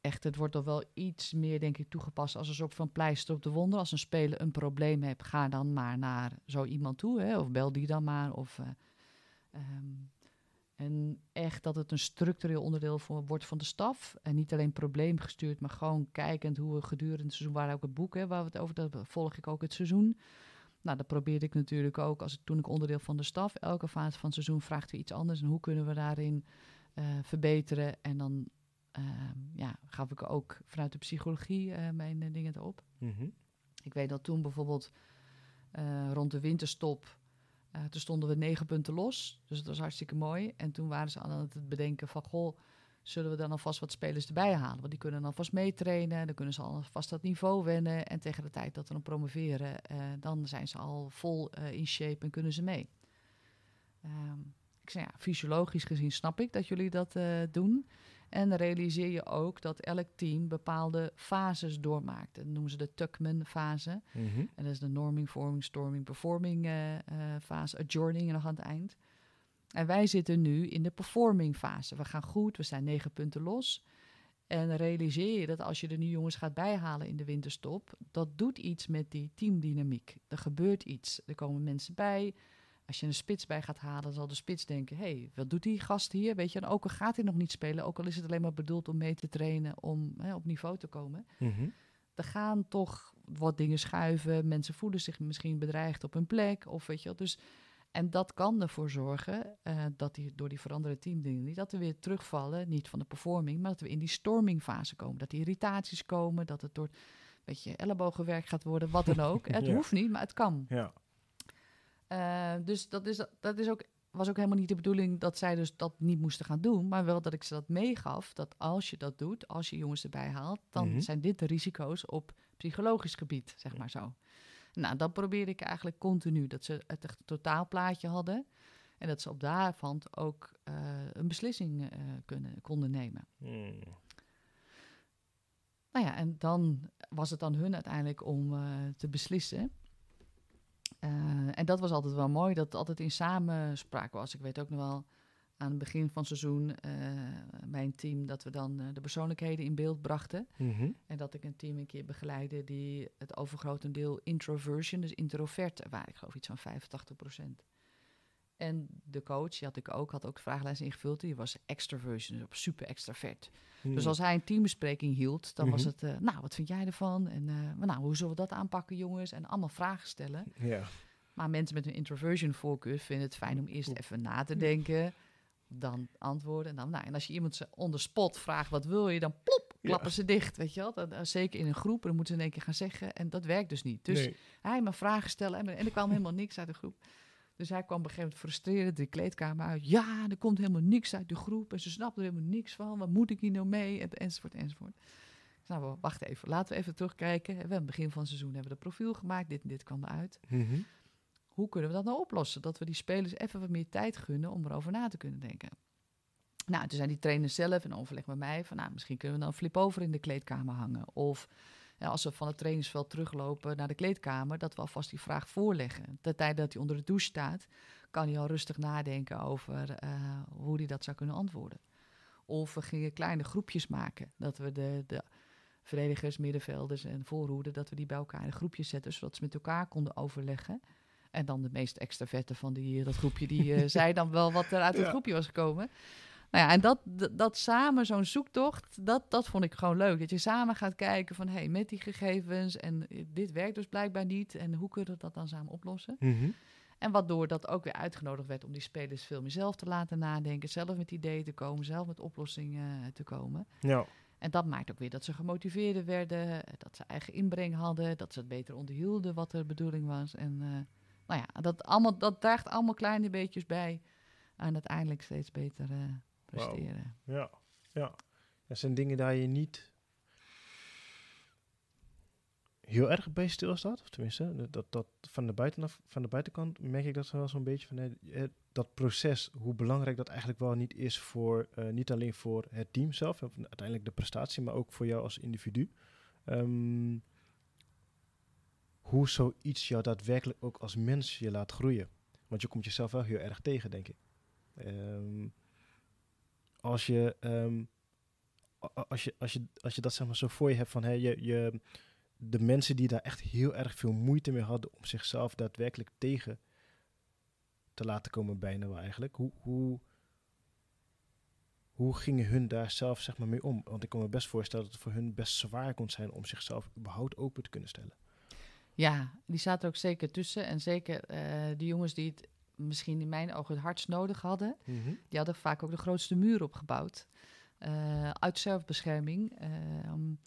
echt, het wordt toch wel iets meer, denk ik, toegepast als een soort van pleister op de wonden. Als een speler een probleem heeft, ga dan maar naar zo iemand toe, hè, of bel die dan maar. Of, uh, um, en echt dat het een structureel onderdeel wordt van de staf. En niet alleen probleemgestuurd, maar gewoon kijkend hoe we gedurende het seizoen, waar ook het boek, hè, waar we het over, dat volg ik ook het seizoen. Nou, dat probeerde ik natuurlijk ook als toen ik onderdeel van de staf. Elke fase van het seizoen vraagt we iets anders. En hoe kunnen we daarin uh, verbeteren? En dan Ehm, ja, gaf ik ook vanuit de psychologie uh, mijn uh, dingen erop. Mm Ik weet dat toen bijvoorbeeld rond de winterstop, toen stonden we negen punten los. Dus dat was hartstikke mooi. En toen waren ze aan het bedenken van, goh, zullen we dan alvast wat spelers erbij halen? Want die kunnen dan alvast meetrainen, dan kunnen ze alvast dat niveau wennen. En tegen de tijd dat we dan promoveren, dan zijn ze al vol in shape en kunnen ze mee. Um, ik zei, ja, fysiologisch gezien snap ik dat jullie dat doen. En realiseer je ook dat elk team bepaalde fases doormaakt. Dat noemen ze de Tuckman-fase. Mhm. En dat is de norming, forming, storming, performing fase, adjourning nog aan het eind. En wij zitten nu in de performing fase. We gaan goed, we zijn negen punten los. En realiseer je dat als je de nu jongens gaat bijhalen in de winterstop, dat doet iets met die teamdynamiek. Er gebeurt iets. Er komen mensen bij. Als je een spits bij gaat halen, zal de spits denken: hé, hey, wat doet die gast hier? Weet je, en ook al gaat hij nog niet spelen, ook al is het alleen maar bedoeld om mee te trainen, om hè, op niveau te komen. Mhm. Er gaan toch wat dingen schuiven. Mensen voelen zich misschien bedreigd op hun plek. Of weet je wel. Dus, en dat kan ervoor zorgen uh, dat die, door die veranderde teamdingen, dat we weer terugvallen, niet van de performing, maar dat we in die stormingfase komen. Dat die irritaties komen, dat het door weet je, ellebogenwerk gaat worden, wat dan ook. het hoeft niet, maar het kan. Ja. Uh, dus dat, is, dat is ook, was ook helemaal niet de bedoeling dat zij dus dat niet moesten gaan doen. Maar wel dat ik ze dat meegaf. Dat als je dat doet, als je jongens erbij haalt, dan Mhm. zijn dit de risico's op psychologisch gebied, zeg maar zo. Nou, dat probeerde ik eigenlijk continu. Dat ze het echt totaalplaatje hadden. En dat ze op daarvan ook uh, een beslissing uh, kunnen, konden nemen. Mm. Nou ja, en dan was het aan hun uiteindelijk om uh, te beslissen. En dat was altijd wel mooi, dat het altijd in samenspraak was. Ik weet ook nog wel aan het begin van het seizoen bij een team dat we dan uh, de persoonlijkheden in beeld brachten. Mm -hmm. En dat ik een team een keer begeleidde die het overgrotendeel introversion, dus introvert, waren. Ik geloof iets van 85 procent. En de coach, die had ik ook, had ook vragenlijst ingevuld. Die was extroversion, dus super extravert. Mm. Dus als hij een teambespreking hield, dan mm -hmm. was het... Uh, nou, wat vind jij ervan? En uh, nou, hoe zullen we dat aanpakken, jongens? En allemaal vragen stellen. Ja. Maar mensen met een introversion voorkeur vinden het fijn om eerst even na te denken. Dan antwoorden. En, dan, nou, en als je iemand ze on the spot vraagt, wat wil je? Dan plop, klappen ja. ze dicht, weet je wel. Dat, uh, zeker in een groep, dan moeten ze in één keer gaan zeggen. En dat werkt dus niet. Dus nee. hij maar vragen stellen. En, en er kwam helemaal niks uit de groep. Dus hij kwam op een gegeven moment frustrerend de kleedkamer uit. Ja, er komt helemaal niks uit de groep. En ze snapt er helemaal niks van. Wat moet ik hier nou mee? En, enzovoort, enzovoort. Nou, wacht even. Laten we even terugkijken. We hebben begin van het seizoen hebben we de profiel gemaakt. Dit en dit kwam eruit. Mm -hmm. Hoe kunnen we dat nou oplossen? Dat we die spelers even wat meer tijd gunnen om erover na te kunnen denken. Nou, toen zijn die trainers zelf in overleg met mij van, nou, misschien kunnen we dan een flip-over in de kleedkamer hangen. Of ja, als we van het trainingsveld teruglopen naar de kleedkamer, dat we alvast die vraag voorleggen. De tijd dat hij onder de douche staat, kan hij al rustig nadenken over uh, hoe hij dat zou kunnen antwoorden. Of we gingen kleine groepjes maken, dat we de, de verdedigers, middenvelders en voorhoeden, dat we die bij elkaar in groepjes zetten, zodat ze met elkaar konden overleggen. En dan de meest extraverte van die, dat groepje, die uh, zei dan wel wat er uit het groepje was gekomen. Nou ja, en dat, dat, samen, zo'n zoektocht, dat, dat vond ik gewoon leuk. Dat je samen gaat kijken van, hé, hey, met die gegevens en dit werkt dus blijkbaar niet. En hoe kunnen we dat dan samen oplossen? Mm -hmm. En waardoor dat ook weer uitgenodigd werd om die spelers veel meer zelf te laten nadenken. Zelf met ideeën te komen, zelf met oplossingen te komen. Ja. En dat maakt ook weer dat ze gemotiveerder werden, dat ze eigen inbreng hadden, dat ze het beter onderhielden wat de bedoeling was. En uh, nou ja, dat, allemaal, dat draagt allemaal kleine beetjes bij aan uiteindelijk steeds beter uh, presteren. Ja, ja. Dat zijn dingen daar je niet heel erg bij stilstaat. Of tenminste, dat, dat van, de buitenaf, van de buitenkant merk ik dat wel zo'n beetje van eh, dat proces, hoe belangrijk dat eigenlijk wel niet is voor, uh, niet alleen voor het team zelf, uiteindelijk de prestatie, maar ook voor jou als individu. Um, hoe zoiets jou daadwerkelijk ook als mens je laat groeien. Want je komt jezelf wel heel erg tegen, denk ik. Um, als je um, als je, als je, als je dat zeg maar zo voor je hebt van hey, je, je, de mensen die daar echt heel erg veel moeite mee hadden om zichzelf daadwerkelijk tegen te laten komen, bijna wel eigenlijk. Hoe, hoe, hoe gingen hun daar zelf zeg maar mee om? Want ik kan me best voorstellen dat het voor hun best zwaar kon zijn om zichzelf überhaupt open te kunnen stellen. Ja, die zaten ook zeker tussen. En zeker uh, de jongens die het misschien in mijn ogen het hardst nodig hadden, mm -hmm. die hadden vaak ook de grootste muur opgebouwd. Uh, uit zelfbescherming. Um,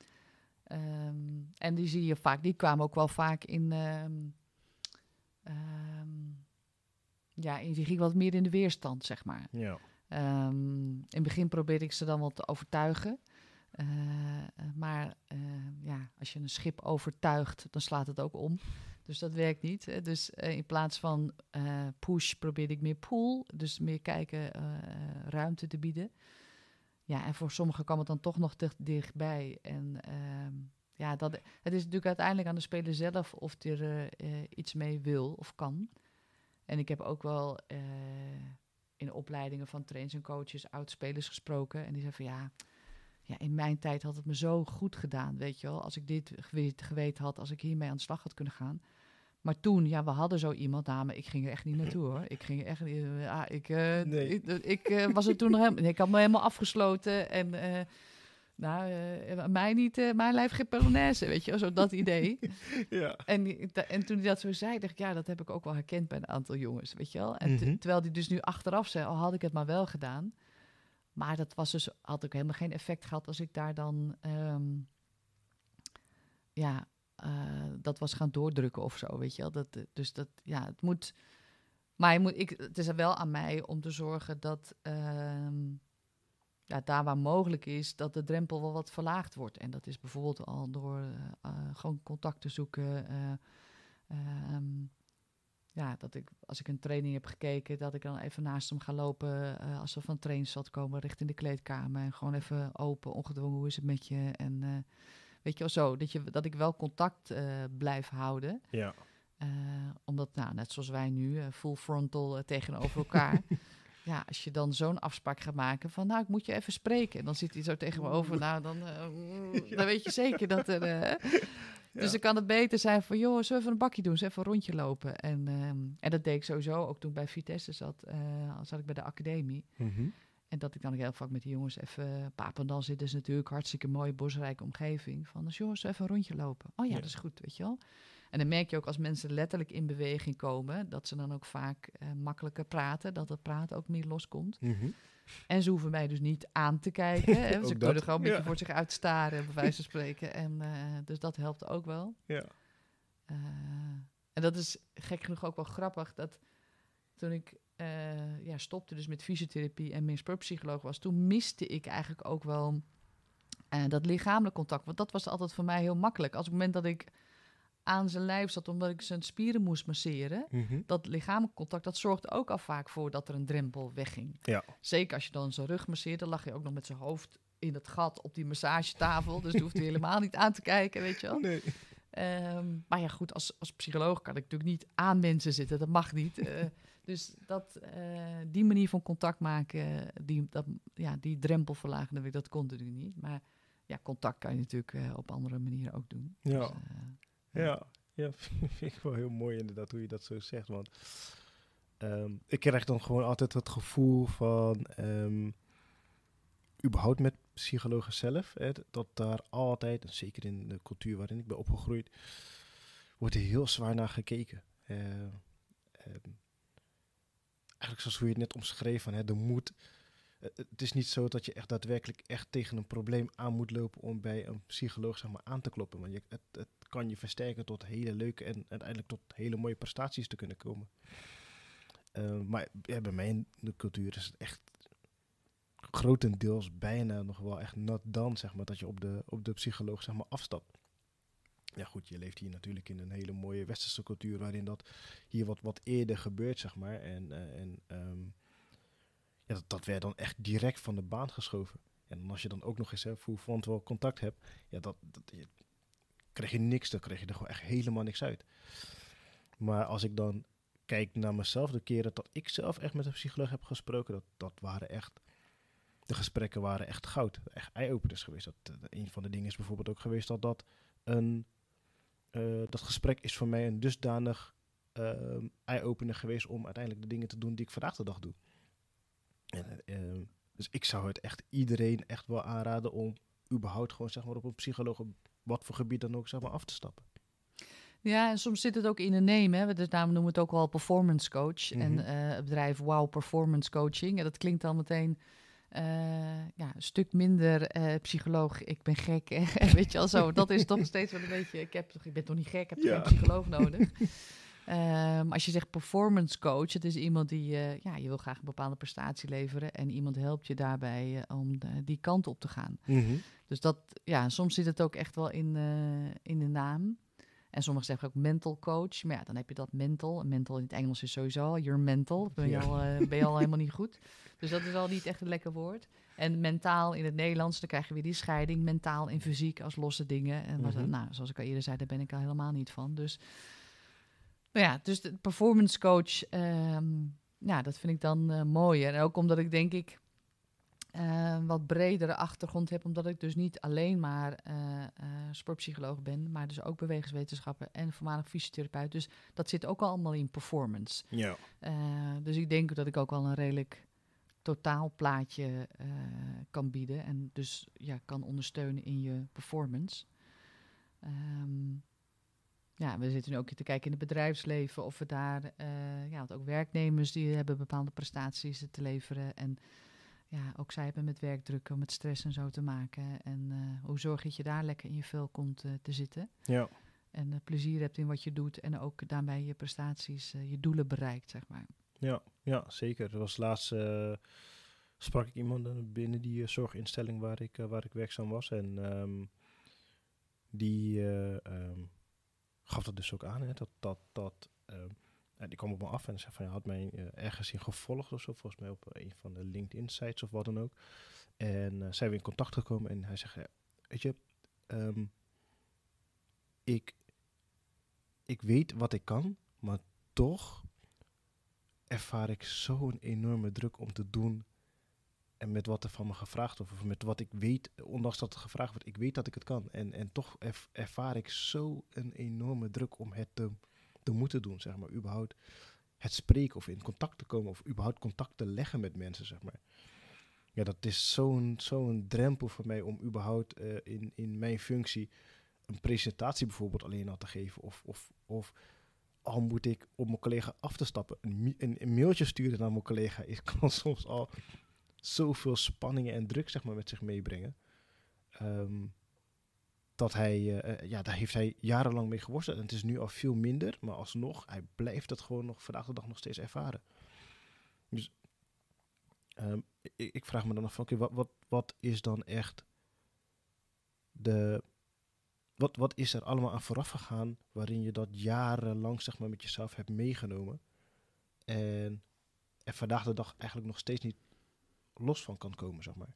um, en die zie je vaak, die kwamen ook wel vaak in. Um, ja, die ging wat meer in de weerstand, zeg maar. Ja. in het begin probeerde ik ze dan wel te overtuigen. Uh, maar uh, ja, als je een schip overtuigt, dan slaat het ook om. Dus dat werkt niet. Hè. Dus in plaats van push probeerde ik meer pull. Dus meer kijken, ruimte te bieden. Ja, en voor sommigen kwam het dan toch nog dichtbij. En ehm, ja, dat, het is natuurlijk uiteindelijk aan de speler zelf of hij er iets mee wil of kan. En ik heb ook wel in opleidingen van trainers en coaches oud-spelers gesproken. En die zeggen van ja ja, in mijn tijd had het me zo goed gedaan, weet je wel. Als ik dit geweten had, als ik hiermee aan de slag had kunnen gaan. Maar toen, ja, we hadden zo iemand, maar ik ging er echt niet naartoe hoor. Ik ging echt niet, ja, ik, uh, nee. ik, ik uh, was er toen nog helemaal, ik had me helemaal afgesloten en, nou, mij niet, mijn lijf geen Polonaise, weet je, zo dat idee. ja. En, en toen hij dat zo zei, dacht ik, ja, dat heb ik ook wel herkend bij een aantal jongens, weet je wel. En Mm -hmm. terwijl die dus nu achteraf zei, al oh, had ik het maar wel gedaan. Maar dat was dus, had ook helemaal geen effect gehad als ik daar dan, um, ja, uh, dat was gaan doordrukken of zo, weet je wel. Dat, dus dat, ja, het moet, maar je moet, ik, het is er wel aan mij om te zorgen dat, um, ja, daar waar mogelijk is, dat de drempel wel wat verlaagd wordt. En dat is bijvoorbeeld al door uh, gewoon contact te zoeken, um, ja, dat ik als ik een training heb gekeken, dat ik dan even naast hem ga lopen uh, als er van trainingsveld komen richting de kleedkamer. En gewoon even open, ongedwongen, hoe is het met je? En uh, weet je wel zo, dat, je, dat ik wel contact uh, blijf houden. Ja. omdat, nou, net zoals wij nu, full frontal tegenover elkaar. ja, als je dan zo'n afspraak gaat maken van, nou, ik moet je even spreken. En dan zit hij zo tegen me over, nou, dan, ja. dan weet je zeker dat er... Ja. Dus dan kan het beter zijn van, joh, zullen we even een bakje doen, zullen even een rondje lopen. En, um, en dat deed ik sowieso, ook toen ik bij Vitesse zat, uh, zat ik bij de academie. Mm -hmm. En dat ik dan heel vaak met die jongens even, Papendal zit dus natuurlijk hartstikke mooie bosrijke omgeving. Van, dus jongens, even een rondje lopen. Oh ja, ja, dat is goed, weet je wel. En dan merk je ook als mensen letterlijk in beweging komen, dat ze dan ook vaak uh, makkelijker praten, dat het praten ook meer loskomt. Mm -hmm. En ze hoeven mij dus niet aan te kijken. Hè? Ze kunnen gewoon een beetje ja. voor zich uitstaren, bij wijze van spreken. En, uh, dus dat helpt ook wel. Ja. Uh, en dat is gek genoeg ook wel grappig. Dat toen ik uh, ja, stopte dus met fysiotherapie en meer sportpsycholoog was... toen miste ik eigenlijk ook wel dat lichamelijk contact. Want dat was altijd voor mij heel makkelijk. Als op het moment dat ik aan zijn lijf zat omdat ik zijn spieren moest masseren. Mm -hmm. Dat lichamelijk contact, dat zorgt ook al vaak voor dat er een drempel wegging. Ja. Zeker als je dan zijn rug masseert, dan lag je ook nog met zijn hoofd in het gat op die massagetafel. dus hoeft hij helemaal niet aan te kijken, weet je wel. Nee. Um, maar ja, goed, als, als psycholoog kan ik natuurlijk niet aan mensen zitten. Dat mag niet. Uh, dus dat, uh, die manier van contact maken, die, dat, ja, die drempel verlagen, dat kon natuurlijk niet. Maar ja, contact kan je natuurlijk uh, op andere manieren ook doen. Ja. Dus, ja, ja, vind ik wel heel mooi inderdaad hoe je dat zo zegt. Want um, ik krijg dan gewoon altijd het gevoel van, um, überhaupt met psychologen zelf, hè, dat daar altijd, en zeker in de cultuur waarin ik ben opgegroeid, wordt er heel zwaar naar gekeken. Um, eigenlijk zoals hoe je het net omschreef, van, hè, de moed. Het is niet zo dat je echt daadwerkelijk echt tegen een probleem aan moet lopen om bij een psycholoog zeg maar, aan te kloppen. Want je, het, het kan je versterken tot hele leuke en uiteindelijk tot hele mooie prestaties te kunnen komen. Uh, maar bij mij in de cultuur is het echt grotendeels bijna nog wel echt not dan, zeg maar, dat je op de, op de psycholoog zeg maar, afstapt. Ja goed, je leeft hier natuurlijk in een hele mooie westerse cultuur waarin dat hier wat, wat eerder gebeurt, zeg maar. En, uh, en um, ja, dat, werd dan echt direct van de baan geschoven. En als je dan ook nog eens voor front wel contact hebt, ja, dat, dat krijg je niks, dan krijg je er gewoon echt helemaal niks uit. Maar als ik dan kijk naar mezelf, de keren dat ik zelf echt met een psycholoog heb gesproken, dat, dat waren echt, de gesprekken waren echt goud. Echt eye-openers geweest. Dat, uh, een van de dingen is bijvoorbeeld ook geweest dat dat een, uh, dat gesprek is voor mij een dusdanig uh, eye-opener geweest om uiteindelijk de dingen te doen die ik vandaag de dag doe. En, ehm, dus ik zou het echt iedereen echt wel aanraden om überhaupt gewoon zeg maar op een psycholoog, wat voor gebied dan ook, zeg maar af te stappen. Ja, en soms zit het ook in een neem. Hè. Dus daarom noemen we het ook wel performance coach. En uh, het bedrijf Wow Performance Coaching. En dat klinkt dan meteen uh, ja, een stuk minder uh, psycholoog. Ik ben gek. Weet je al zo. Dat is toch steeds wel een beetje. Ik, heb, ik ben toch niet gek. Ik heb ja. geen psycholoog nodig. Um, als je zegt performance coach, het is iemand die, uh, ja, je wil graag een bepaalde prestatie leveren en iemand helpt je daarbij uh, om de, die kant op te gaan. Mm -hmm. Dus dat, ja, soms zit het ook echt wel in, in de naam. En sommigen zeggen ook mental coach, maar ja, dan heb je dat mental. Mental in het Engels is sowieso al, you're mental, ben je, ja. al, ben je al helemaal niet goed. Dus dat is al niet echt een lekker woord. En mentaal in het Nederlands, dan krijg je weer die scheiding, mentaal en fysiek als losse dingen. En mm -hmm. nou, zoals ik al eerder zei, daar ben ik al helemaal niet van. Dus nou ja, dus de performance coach, um, ja, dat vind ik dan uh, mooi. En ook omdat ik denk ik uh, wat bredere achtergrond heb, omdat ik dus niet alleen maar uh, sportpsycholoog ben, maar dus ook bewegingswetenschapper en voormalig fysiotherapeut. Dus dat zit ook allemaal in performance. Ja. dus ik denk dat ik ook wel een redelijk totaalplaatje kan bieden en dus ja, kan ondersteunen in je performance. Um, ja, we zitten nu ook te kijken in het bedrijfsleven of we daar, uh, ja, want ook werknemers die hebben bepaalde prestaties te leveren. En ja, ook zij hebben met werkdruk, met stress en zo te maken. En uh, hoe zorg je dat je daar lekker in je vel komt uh, te zitten? Ja. En plezier hebt in wat je doet en ook daarbij je prestaties, je doelen bereikt, zeg maar. Ja, ja zeker. Er was laatst, sprak ik iemand binnen die zorginstelling waar ik, waar ik werkzaam was. En um, die... Um, gaf dat dus ook aan. Hè, dat, dat, dat, uh, die kwam op me af en zei van, je had mij uh, ergens in gevolgd of zo. Volgens mij op een van de LinkedIn sites of wat dan ook. En uh, zijn we in contact gekomen en hij zegt, weet je, um, ik, ik weet wat ik kan, maar toch ervaar ik zo'n enorme druk om te doen en met wat er van me gevraagd wordt, of met wat ik weet, ondanks dat er gevraagd wordt, ik weet dat ik het kan. En, en toch erv ervaar ik zo een enorme druk om het te, te moeten doen, zeg maar. Überhaupt het spreken of in contact te komen, of überhaupt contact te leggen met mensen, zeg maar. Ja, dat is zo'n zo'n drempel voor mij om überhaupt uh, in, in mijn functie een presentatie bijvoorbeeld alleen al te geven. Of, of, of al moet ik op mijn collega af te stappen. Een, een, een mailtje sturen naar mijn collega is, kan soms al zoveel spanningen en druk zeg maar, met zich meebrengen. Um, dat hij, uh, ja, daar heeft hij jarenlang mee geworsteld. En het is nu al veel minder, maar alsnog, hij blijft het gewoon nog vandaag de dag nog steeds ervaren. Dus um, ik, vraag me dan af van, oké, wat, wat, wat is dan echt de... Wat, wat is er allemaal aan vooraf gegaan waarin je dat jarenlang zeg maar, met jezelf hebt meegenomen en er vandaag de dag eigenlijk nog steeds niet los van kan komen, zeg maar.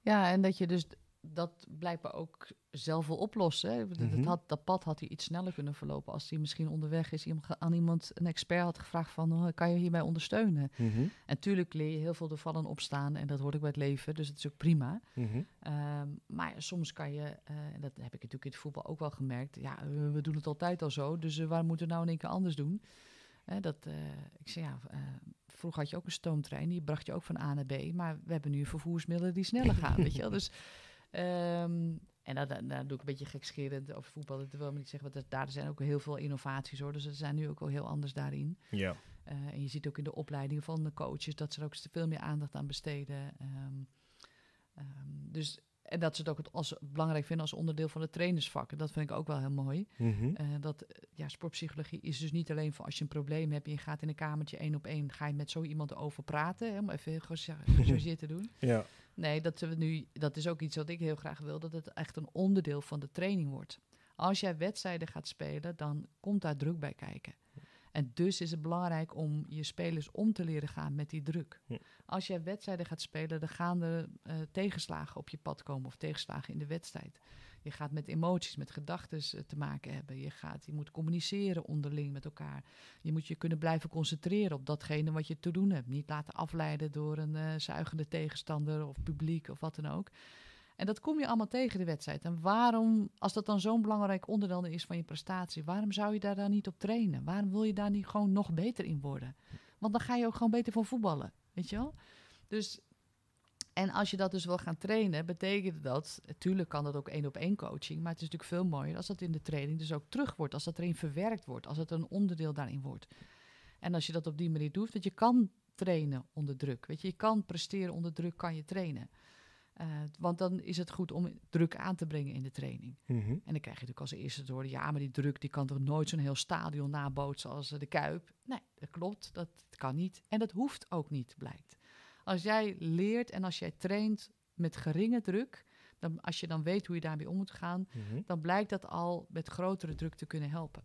Ja, en dat je dus dat blijkbaar ook zelf wil oplossen. Mm -hmm. dat, had, dat pad had hij iets sneller kunnen verlopen als hij misschien onderweg is aan iemand, een expert had gevraagd van, oh, kan je hierbij ondersteunen? Mm -hmm. En tuurlijk leer je heel veel ervan en opstaan en dat hoort ook bij het leven, dus het is ook prima. Mm -hmm. um, maar soms kan je, uh, en dat heb ik natuurlijk in het voetbal ook wel gemerkt, ja, we, we doen het altijd al zo, dus uh, waar moeten we nou in één keer anders doen? Uh, dat, ik zeg ja, vroeger had je ook een stoomtrein, die bracht je ook van A naar B. Maar we hebben nu vervoersmiddelen die sneller gaan, weet je wel. Dus, um, en daar, doe ik een beetje gekscherend over voetbal. Dat wil ik niet zeggen, want daar zijn ook heel veel innovaties hoor. Dus er zijn nu ook al heel anders daarin. Ja. Uh, en je ziet ook in de opleiding van de coaches dat ze er ook veel meer aandacht aan besteden. Um, um, dus en dat ze het ook het als belangrijk vinden als onderdeel van het trainersvak. En dat vind ik ook wel heel mooi. Eh, dat ja, sportpsychologie is dus niet alleen voor als je een probleem hebt en je gaat in een kamertje één op één, ga je met zo iemand over praten, hè, om even gechargeerd te doen. Ja. Nee, dat, we nu, dat is ook iets wat ik heel graag wil, dat het echt een onderdeel van de training wordt. Als jij wedstrijden gaat spelen, dan komt daar druk bij kijken. En dus is het belangrijk om je spelers om te leren gaan met die druk. Ja. Als jij wedstrijden gaat spelen, dan gaan er eh, tegenslagen op je pad komen of tegenslagen in de wedstrijd. Je gaat met emoties, met gedachten te maken hebben. Je, gaat, je moet communiceren onderling met elkaar. Je moet je kunnen blijven concentreren op datgene wat je te doen hebt. Niet laten afleiden door een eh, zuigende tegenstander of publiek of wat dan ook. En dat kom je allemaal tegen de wedstrijd. En waarom, als dat dan zo'n belangrijk onderdeel is van je prestatie, waarom zou je daar dan niet op trainen? Waarom wil je daar niet gewoon nog beter in worden? Want dan ga je ook gewoon beter van voetballen, weet je wel? Dus, en als je dat dus wil gaan trainen, betekent dat, natuurlijk kan dat ook één op één coaching, maar het is natuurlijk veel mooier als dat in de training dus ook terug wordt, als dat erin verwerkt wordt, als het een onderdeel daarin wordt. En als je dat op die manier doet, want je kan trainen onder druk, weet je, je kan presteren onder druk, kan je trainen. Eh, want dan is het goed om druk aan te brengen in de training. Mhm. En dan krijg je natuurlijk als eerste te horen... ja, maar die druk die kan toch nooit zo'n heel stadion nabootsen als eh, de Kuip? Nee, dat klopt, dat kan niet. En dat hoeft ook niet, blijkt. Als jij leert en als jij traint met geringe druk... Dan, als je dan weet hoe je daarmee om moet gaan... Mhm. dan blijkt dat al met grotere druk te kunnen helpen.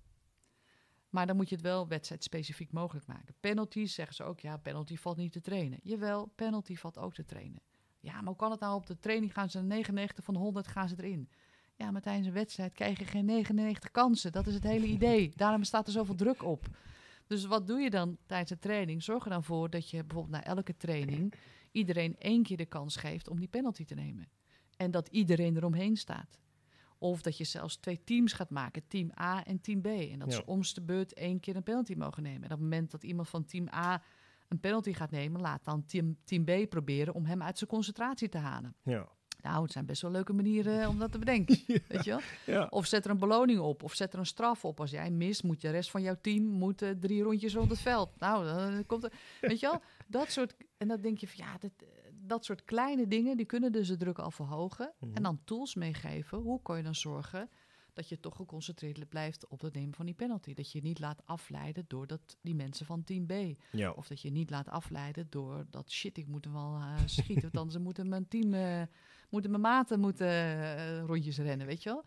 Maar dan moet je het wel wedstrijdspecifiek mogelijk maken. Penalties zeggen ze ook, ja, penalty valt niet te trainen. Jawel, penalty valt ook te trainen. Ja, maar hoe kan het nou op de training gaan ze 99 van de 100 gaan ze erin? Ja, maar tijdens een wedstrijd krijg je geen 99 kansen. Dat is het hele idee. Daarom staat er zoveel druk op. Dus wat doe je dan tijdens de training? Zorg er dan voor dat je bijvoorbeeld na elke training iedereen één keer de kans geeft om die penalty te nemen. En dat iedereen eromheen staat. Of dat je zelfs twee teams gaat maken, team A en team B. En dat Ja. ze om's de beurt één keer een penalty mogen nemen. En op het moment dat iemand van team A een penalty gaat nemen, laat dan team, team B proberen om hem uit zijn concentratie te halen. Ja. Nou, het zijn best wel leuke manieren eh, om dat te bedenken. Weet je wel? Ja. Of zet er een beloning op, of zet er een straf op. Als jij mist, moet de rest van jouw team moet, eh, drie rondjes rond het veld. Nou, dan komt er. Weet je wel? Dat soort. En dan denk je van ja, dat, eh, dat soort kleine dingen, die kunnen dus de druk al verhogen. Mhm. En dan tools meegeven. Hoe kan je dan zorgen dat je toch geconcentreerd blijft op het nemen van die penalty? Dat je niet laat afleiden door dat, die mensen van team B. Ja. Of dat je niet laat afleiden door dat shit, ik moet hem wel eh, schieten. Want anders moeten mijn team, eh, moeten mijn maten moeten, eh, rondjes rennen, weet je wel.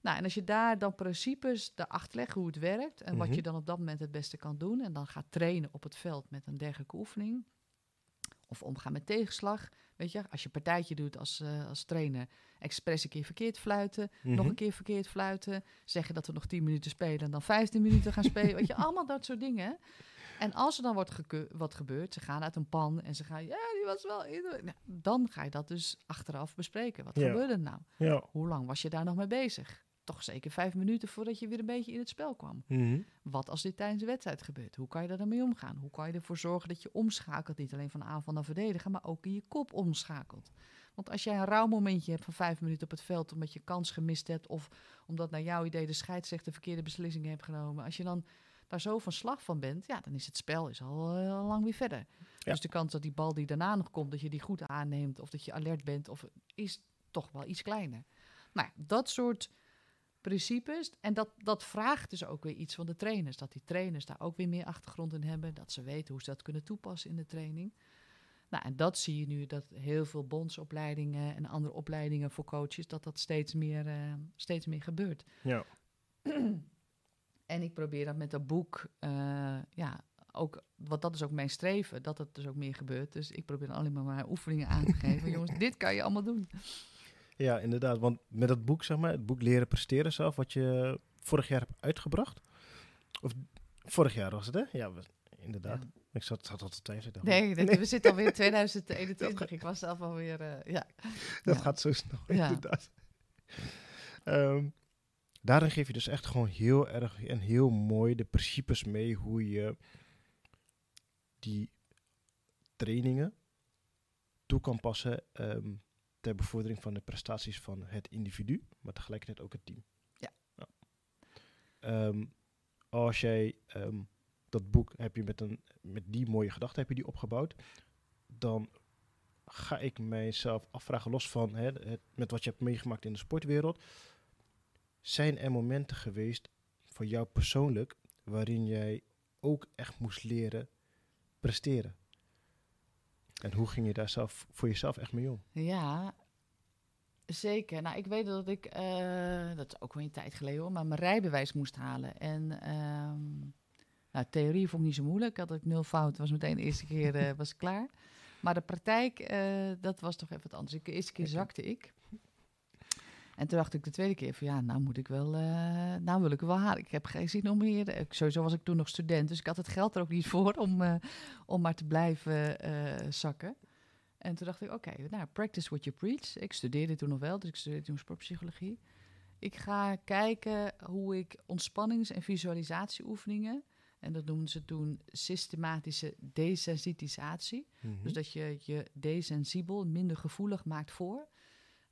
Nou, en als je daar dan principes erachter legt hoe het werkt en wat Mhm. je dan op dat moment het beste kan doen en dan gaat trainen op het veld met een dergelijke oefening of omgaan met tegenslag, weet je, als je partijtje doet als, eh, als trainer, expres een keer verkeerd fluiten, nog Mhm. een keer verkeerd fluiten, zeggen dat we nog 10 minuten spelen en dan 15 minuten gaan spelen, weet je, allemaal dat soort dingen. En als er dan wordt wat gebeurt, ze gaan uit een pan en ze gaan, ja, die was wel. Nou, dan ga je dat dus achteraf bespreken. Wat Ja. gebeurde er nou? Ja. Hoe lang was je daar nog mee bezig? Toch zeker vijf minuten voordat je weer een beetje in het spel kwam. Mhm. Wat als dit tijdens de wedstrijd gebeurt? Hoe kan je daar dan mee omgaan? Hoe kan je ervoor zorgen dat je omschakelt, niet alleen van aanval naar verdedigen, maar ook in je kop omschakelt? Want als jij een rauw momentje hebt van vijf minuten op het veld omdat je kans gemist hebt of omdat naar jouw idee de scheidsrechter de verkeerde beslissingen heeft genomen, als je dan daar zo van slag van bent, ja, dan is het spel is al al lang weer verder. Dus de kans dat die bal die daarna nog komt, dat je die goed aanneemt of dat je alert bent, of, is toch wel iets kleiner. Nou, dat soort principes. En dat, dat vraagt dus ook weer iets van de trainers. Dat die trainers daar ook weer meer achtergrond in hebben. Dat ze weten hoe ze dat kunnen toepassen in de training. Nou, en dat zie je nu, dat heel veel bondsopleidingen en andere opleidingen voor coaches, dat dat steeds meer, eh, steeds meer gebeurt. Ja. En ik probeer dat met dat boek, eh, ja, ook, want dat is ook mijn streven, dat het dus ook meer gebeurt. Dus ik probeer alleen maar, maar oefeningen aan te geven. Jongens, dit kan je allemaal doen. Ja, inderdaad. Want met dat boek, zeg maar, het boek Leren Presteren zelf, wat je vorig jaar hebt uitgebracht. Of vorig jaar was het, hè? Ja, inderdaad. Ik zat, zat al te twijfelen. Nee, dat- we zitten alweer in 2021. Ik was zelf alweer, eh, ja. Dat Ja. gaat zo snel, Ja. inderdaad. Ehm, daarin geef je dus echt gewoon heel erg en heel mooi de principes mee hoe je die trainingen toe kan passen ehm, ter bevordering van de prestaties van het individu, maar tegelijkertijd ook het team. Ja. Ehm, als jij ehm, dat boek heb je met, een, met die mooie gedachten heb je die opgebouwd, dan ga ik mijzelf afvragen, los van hè, het, met wat je hebt meegemaakt in de sportwereld. Zijn er momenten geweest voor jou persoonlijk waarin jij ook echt moest leren presteren? En hoe ging je daar zelf voor jezelf echt mee om? Ja, zeker. Nou, ik weet dat ik, eh, dat is ook wel een tijd geleden hoor, maar mijn rijbewijs moest halen. En ehm, nou, theorie vond ik niet zo moeilijk. Had ik nul fout, was meteen de eerste keer eh, was klaar. Maar de praktijk, eh, dat was toch even wat anders. Ik, de eerste keer zakte ik. En toen dacht ik de tweede keer van ja, nou moet ik wel, eh, nou wil ik wel halen. Ik heb geen zin om meer. Ik, sowieso was ik toen nog student, dus ik had het geld er ook niet voor om, eh, om maar te blijven eh, zakken. En toen dacht ik, oké, nou, practice what you preach. Ik studeerde toen nog wel, dus ik studeerde toen sportpsychologie. Ik ga kijken hoe ik ontspannings- en visualisatieoefeningen, en dat noemden ze toen systematische desensitisatie. Mhm. Dus dat je je desensibel, minder gevoelig maakt voor.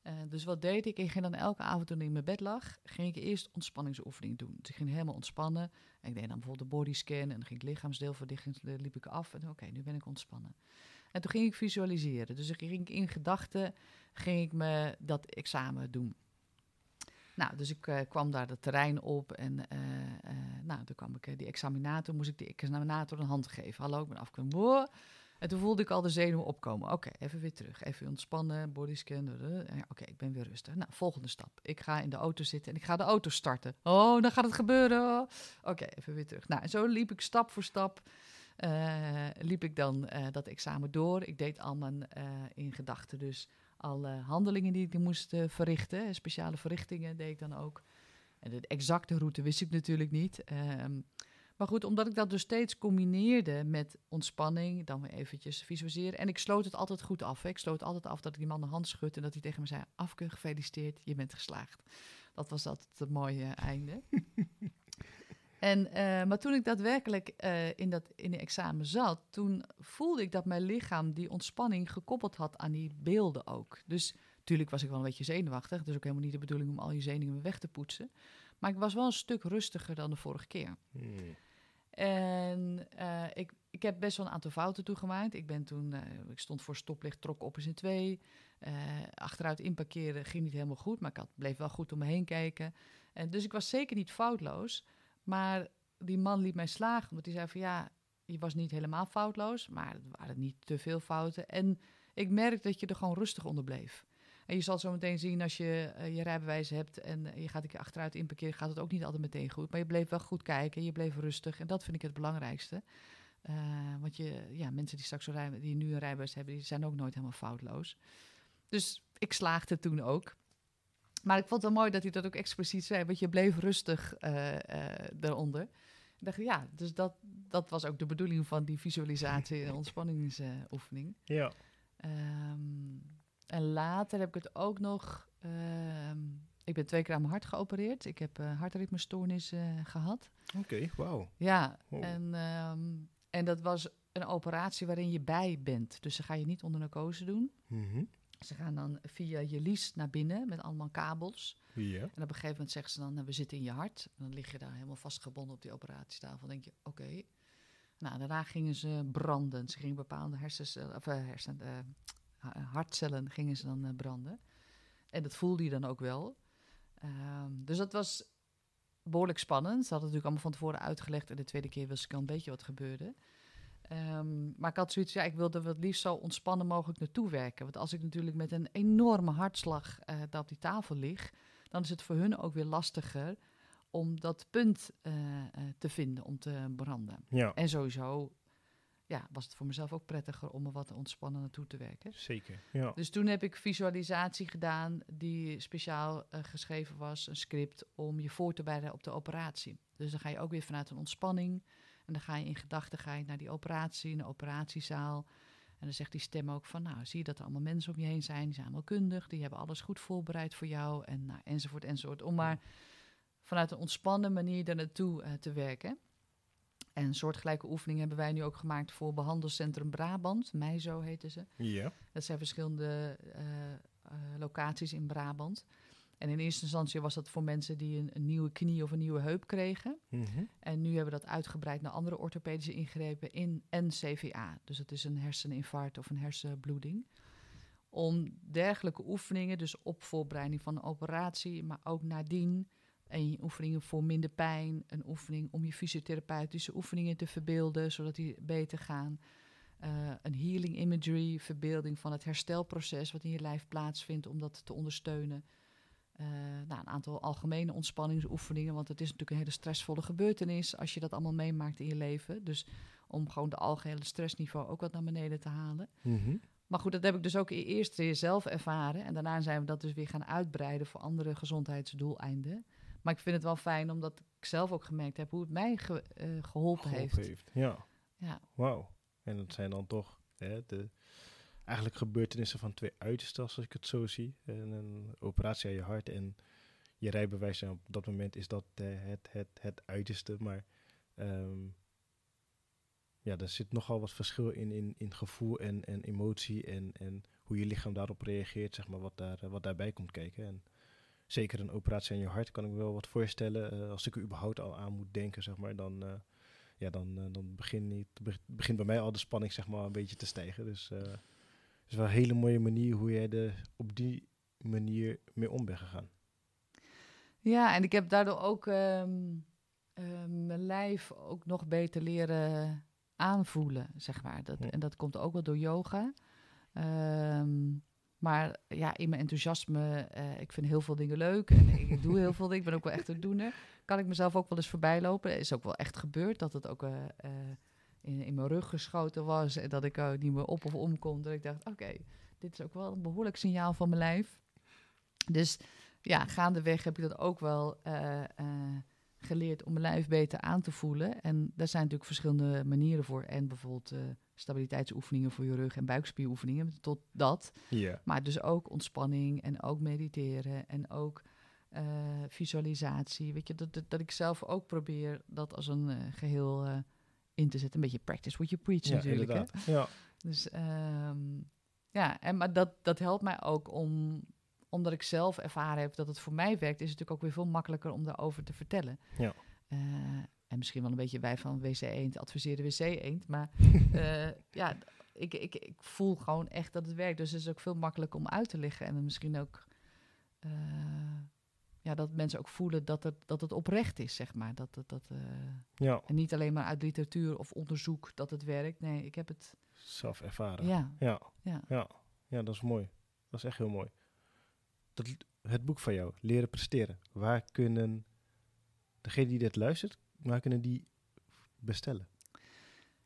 Eh, dus wat deed ik? Ik ging dan elke avond toen ik in mijn bed lag, ging ik eerst ontspanningsoefening doen. Dus ik ging helemaal ontspannen. En ik deed dan bijvoorbeeld de bodyscan en dan ging ik lichaamsdeel verdichten, liep ik af. En oké, nu ben ik ontspannen. En toen ging ik visualiseren. Dus ik ging in gedachten, ging ik me dat examen doen. Nou, dus ik eh, kwam daar het terrein op en eh, nou, toen kwam ik die examinator, moest ik die examinator een hand geven. Hallo, ik ben afgekomen. En toen voelde ik al de zenuwen opkomen. Oké, even weer terug. Even ontspannen, bodyscan. eh, ja, Oké, ik ben weer rustig. Nou, volgende stap. Ik ga in de auto zitten en ik ga de auto starten. Oh, dan gaat het gebeuren. Oké, even weer terug. Nou, en zo liep ik stap voor stap. eh, liep ik dan eh, dat examen door. Ik deed al mijn eh, in gedachten dus alle handelingen die ik moest eh, verrichten. eh, Speciale verrichtingen deed ik dan ook. En de exacte route wist ik natuurlijk niet. Ehm, maar goed, omdat ik dat dus steeds combineerde met ontspanning, dan weer eventjes visualiseren. En ik sloot het altijd goed af. Hè. Ik sloot altijd af dat ik die man de hand schud en dat hij tegen me zei: Afke, gefeliciteerd, je bent geslaagd. Dat was altijd het mooie einde. en, eh, maar toen ik daadwerkelijk eh, in, dat, in de examen zat, toen voelde ik dat mijn lichaam die ontspanning gekoppeld had aan die beelden ook. Dus natuurlijk was ik wel een beetje zenuwachtig. Dus ook helemaal niet de bedoeling om al je zenuwen weg te poetsen. Maar ik was wel een stuk rustiger dan de vorige keer. Hmm. En eh, ik, ik heb best wel een aantal fouten toegemaakt. Ik ben toen, eh, ik stond voor stoplicht, trok op eens in twee. Eh, achteruit inparkeren ging niet helemaal goed, maar ik had, bleef wel goed om me heen kijken. En dus ik was zeker niet foutloos. Maar die man liet mij slagen, omdat hij zei van ja, je was niet helemaal foutloos, maar het waren niet te veel fouten. En ik merk dat je er gewoon rustig onder bleef. En je zal zo meteen zien als je eh, je rijbewijs hebt en eh, je gaat een keer achteruit inparkeren, gaat het ook niet altijd meteen goed. Maar je bleef wel goed kijken, je bleef rustig. En dat vind ik het belangrijkste. Eh, want je, ja, mensen die straks rijden, die nu een rijbewijs hebben, die zijn ook nooit helemaal foutloos. Dus ik slaagde toen ook. Maar ik vond het wel mooi dat hij dat ook expliciet zei, want je bleef rustig eronder. Ik dacht, ja, dus dat, dat was ook de bedoeling van die visualisatie en ontspanningsoefening. Ja. Ehm, en later heb ik het ook nog. ehm, ik ben twee keer aan mijn hart geopereerd. Ik heb eh hartritmestoornis eh, gehad. Oké, wauw. Ja, en, ehm, en dat was een operatie waarin je bij bent. Dus ze ga je niet onder narcose doen. Mhm. Ze gaan dan via je lies naar binnen met allemaal kabels. Ja. En op een gegeven moment zeggen ze dan, nou, we zitten in je hart. En dan lig je daar helemaal vastgebonden op die operatietafel. Dan denk je, oké. Nou, daarna gingen ze branden. Ze gingen bepaalde of, hersen, eh, ha- hartcellen gingen ze dan eh, branden. En dat voelde je dan ook wel. Ehm, dus dat was behoorlijk spannend. Ze hadden natuurlijk allemaal van tevoren uitgelegd. En de tweede keer wist ik al een beetje wat gebeurde. Ehm, maar ik had zoiets, ja, ik wilde het liefst zo ontspannen mogelijk naartoe werken. Want als ik natuurlijk met een enorme hartslag eh, daar op die tafel lig, dan is het voor hun ook weer lastiger om dat punt eh, te vinden, om te branden. Ja, En sowieso ja, was het voor mezelf ook prettiger om er wat ontspannen naartoe te werken. zeker. Ja. Dus toen heb ik visualisatie gedaan die speciaal eh, geschreven was, een script, om je voor te bereiden op de operatie. Dus dan ga je ook weer vanuit een ontspanning en dan ga je in gedachten naar die operatie, in de operatiezaal. En dan zegt die stem ook van, nou, zie je dat er allemaal mensen om je heen zijn, die zijn allemaal kundig, die hebben alles goed voorbereid voor jou, en nou, enzovoort, enzovoort. Om maar vanuit een ontspannen manier daar naartoe eh, te werken. En soortgelijke oefeningen hebben wij nu ook gemaakt voor Behandelcentrum Brabant, MeiZo heten ze. Ja. Dat zijn verschillende eh, eh, locaties in Brabant. En in eerste instantie was dat voor mensen die een, een nieuwe knie of een nieuwe heup kregen. Mhm. En nu hebben we dat uitgebreid naar andere orthopedische ingrepen in en CVA. Dus het is een herseninfarct of een hersenbloeding. om dergelijke oefeningen, dus op voorbereiding van een operatie, maar ook nadien, en oefeningen voor minder pijn, een oefening om je fysiotherapeutische oefeningen te verbeelden, zodat die beter gaan. Uh, een healing imagery, verbeelding van het herstelproces wat in je lijf plaatsvindt om dat te ondersteunen. Uh, nou, een aantal algemene ontspanningsoefeningen, want het is natuurlijk een hele stressvolle gebeurtenis als je dat allemaal meemaakt in je leven. Dus om gewoon de algehele stressniveau ook wat naar beneden te halen. Mhm. Maar goed, dat heb ik dus ook eerst zelf ervaren. En daarna zijn we dat dus weer gaan uitbreiden voor andere gezondheidsdoeleinden. Maar ik vind het wel fijn omdat ik zelf ook gemerkt heb hoe het mij ge, uh, geholpen, heeft. heeft. Ja. ja. Wauw. En dat zijn dan toch hè, de eigenlijk gebeurtenissen van twee uitersten, als ik het zo zie. En een operatie aan je hart en je rijbewijs. En op dat moment is dat uh, het, het, het uiterste. Maar um, ja, er zit nogal wat verschil in, in, in gevoel en, en emotie en, en hoe je lichaam daarop reageert, zeg maar, wat, daar, wat daarbij komt kijken. En zeker een operatie aan je hart kan ik me wel wat voorstellen. Uh, als ik er überhaupt al aan moet denken, zeg maar, dan, uh, ja, dan, uh, dan begint, begint bij mij al de spanning zeg maar, een beetje te stijgen. Dus het is wel een hele mooie manier hoe jij er op die manier mee om bent gegaan. Ja, en ik heb daardoor ook um, mijn lijf ook nog beter leren aanvoelen, zeg maar. Dat, En dat komt ook wel door yoga. Um, maar ja, in mijn enthousiasme, uh, ik vind heel veel dingen leuk en ik doe heel veel dingen. Ik ben ook wel echt een doener. Kan ik mezelf ook wel eens voorbij lopen. Is ook wel echt gebeurd dat het ook uh, in, mijn rug geschoten was. En dat ik niet meer op of om kon. Dat ik dacht, oké, dit is ook wel een behoorlijk signaal van mijn lijf. Dus ja, gaandeweg heb ik dat ook wel geleerd om mijn lijf beter aan te voelen. En daar zijn natuurlijk verschillende manieren voor. En bijvoorbeeld stabiliteitsoefeningen voor je rug en buikspieroefeningen, tot dat. Yeah. Maar dus ook ontspanning en ook mediteren en ook uh, visualisatie. Weet je, dat, dat, dat, ik zelf ook probeer dat als een uh, geheel in te zetten. Een beetje practice what you preach ja, natuurlijk. Hè? Ja. Dus um, ja, en, maar dat, dat helpt mij ook om omdat ik zelf ervaren heb dat het voor mij werkt, is het natuurlijk ook weer veel makkelijker om daarover te vertellen. Ja. En misschien wel een beetje wij van WC Eend adviseren WC Eend. Maar uh, ja, ik, ik, ik voel gewoon echt dat het werkt. Dus het is ook veel makkelijker om uit te leggen. En misschien ook uh, ja, dat mensen ook voelen dat het, dat het oprecht is, zeg maar. Dat, dat, dat, ja. En niet alleen maar uit literatuur of onderzoek dat het werkt. Nee, ik heb het... Zelf ervaren. Ja. Ja. Ja. ja. ja dat is mooi. Dat is echt heel mooi dat, het boek van jou, Leren Presteren. Waar kunnen degene die dit luistert, waar kunnen die bestellen?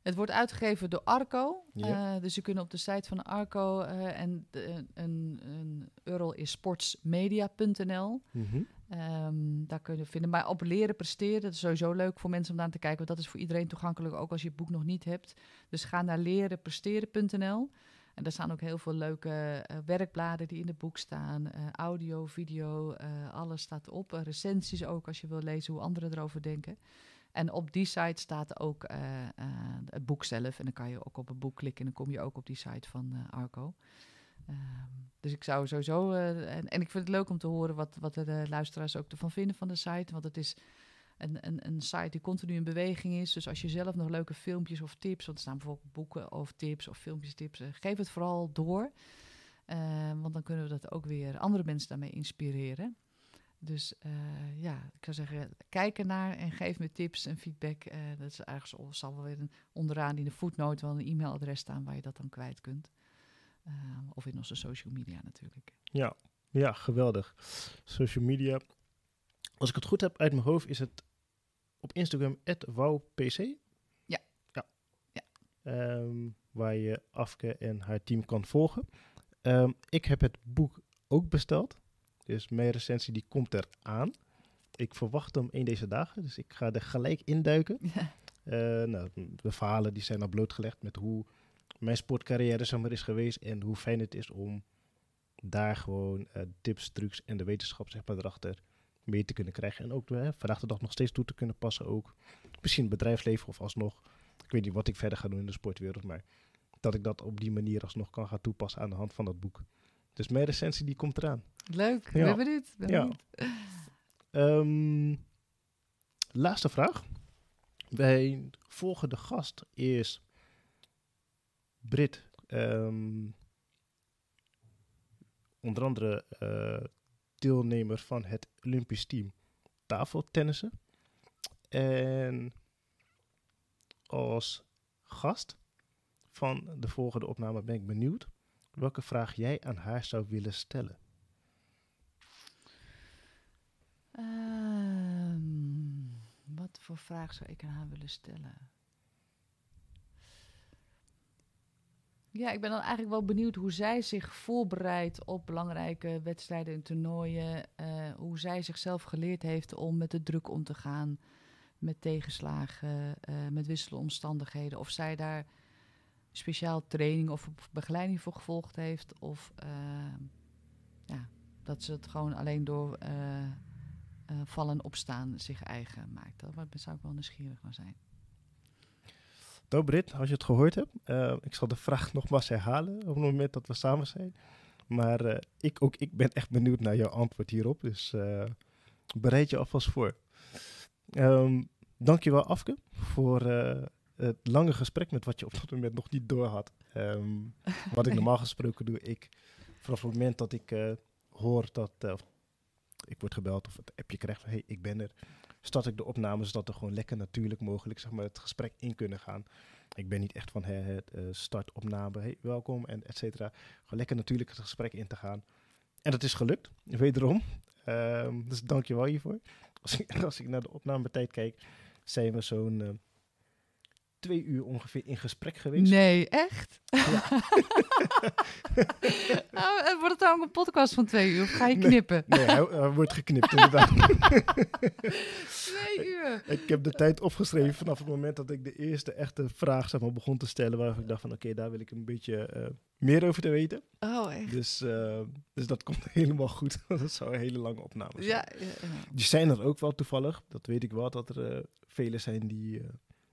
Het wordt uitgegeven door Arco. Ja. Uh, dus je kunt op de site van Arco uh, en de, een, een URL is sportsmedia.nl. Mm -hmm. um, daar kun je vinden. Maar op leren presteren, dat is sowieso leuk voor mensen om daar te kijken. Want dat is voor iedereen toegankelijk, ook als je het boek nog niet hebt. Dus ga naar lerenpresteren.nl. En daar staan ook heel veel leuke uh, werkbladen die in het boek staan. Uh, audio, video, uh, alles staat op. recensies ook als je wil lezen hoe anderen erover denken. En op die site staat ook het boek zelf. En dan kan je ook op het boek klikken en dan kom je ook op die site van Arco. Ehm, dus ik zou sowieso. En, en, ik vind het leuk om te horen wat, wat de luisteraars ook ervan vinden van de site. Want het is een, een, een site die continu in beweging is. Dus als je zelf nog leuke filmpjes of tips, want er staan bijvoorbeeld boeken of tips of filmpjes tips, uh, geef het vooral door. Uh, want dan kunnen we dat ook weer andere mensen daarmee inspireren. Dus uh, ja, ik zou zeggen, kijk ernaar en geef me tips en feedback. dat is ergens, of zal wel weer onderaan in de footnote wel een e-mailadres staan waar je dat dan kwijt kunt. of in onze social media natuurlijk. Ja, ja, geweldig. Social media, als ik het goed heb uit mijn hoofd, is het op Instagram wowpc. Ja. Ja. ja. Um, waar je Afke en haar team kan volgen. Um, ik heb het boek ook besteld. Dus mijn recensie die komt eraan. Ik verwacht hem een deze dagen, dus ik ga er gelijk induiken. Ja. Uh, nou, de verhalen die zijn al blootgelegd met hoe mijn sportcarrière zeg maar, is geweest en hoe fijn het is om daar gewoon uh, tips, trucs en de wetenschap zeg maar, erachter mee te kunnen krijgen. En ook hè, vandaag de dag nog steeds toe te kunnen passen. Ook misschien bedrijfsleven of alsnog. Ik weet niet wat ik verder ga doen in de sportwereld. Maar dat ik dat op die manier alsnog kan gaan toepassen aan de hand van dat boek. Dus mijn recensie die komt eraan. Leuk, ja. ben benieuwd. Ben ja. Um, laatste vraag. Wij volgende gast is Brit. Um, onder andere eh, deelnemer van het Olympisch team tafeltennissen. En als gast van de volgende opname ben ik benieuwd welke vraag jij aan haar zou willen stellen. Ehm, wat voor vraag zou ik aan haar willen stellen? Ja, ik ben dan eigenlijk wel benieuwd hoe zij zich voorbereidt op belangrijke wedstrijden en toernooien. eh, hoe zij zichzelf geleerd heeft om met de druk om te gaan, met tegenslagen, eh, met wisselende omstandigheden. Of zij daar speciaal training of begeleiding voor gevolgd heeft. Of eh, ja, dat ze het gewoon alleen door vallen en opstaan zich eigen maakt. Daar zou ik wel nieuwsgierig naar zijn. Nou Britt, als je het gehoord hebt, eh, ik zal de vraag nogmaals herhalen op het moment dat we samen zijn. Maar eh, ik, ook ik ben echt benieuwd naar jouw antwoord hierop, dus eh, bereid je alvast voor. Ehm dankjewel Afke voor het lange gesprek met wat je op dat moment nog niet door had. Ehm, wat ik normaal gesproken doe, ik vanaf het moment dat ik hoor dat ik word gebeld of het appje krijg van hey, ik ben er, start ik de opname zodat we gewoon lekker natuurlijk mogelijk zeg maar, het gesprek in kunnen gaan. Ik ben niet echt van hè, het eh, start opname, hey, welkom en et cetera. Gewoon lekker natuurlijk het gesprek in te gaan. En dat is gelukt, wederom. Ehm, dus dank je wel hiervoor. Als ik, als ik naar de opnametijd kijk, zijn we zo'n eh, twee uur ongeveer in gesprek geweest. Nee, echt? Ja. oh, en wordt het dan ook een podcast van twee uur? Of ga je Nee. knippen? Nee, hij, hij wordt geknipt inderdaad. Twee uur. ik heb de tijd opgeschreven vanaf het moment dat ik de eerste echte vraag zeg maar, begon te stellen. Waarvan ik dacht van oké, daar wil ik een beetje eh, meer over te weten. Oh, echt? Dus, eh, dus dat komt helemaal goed. dat zou een hele lange opname zijn. Ja, ja, ja. Die zijn er ook wel toevallig. Dat weet ik wel, dat er uh, velen zijn die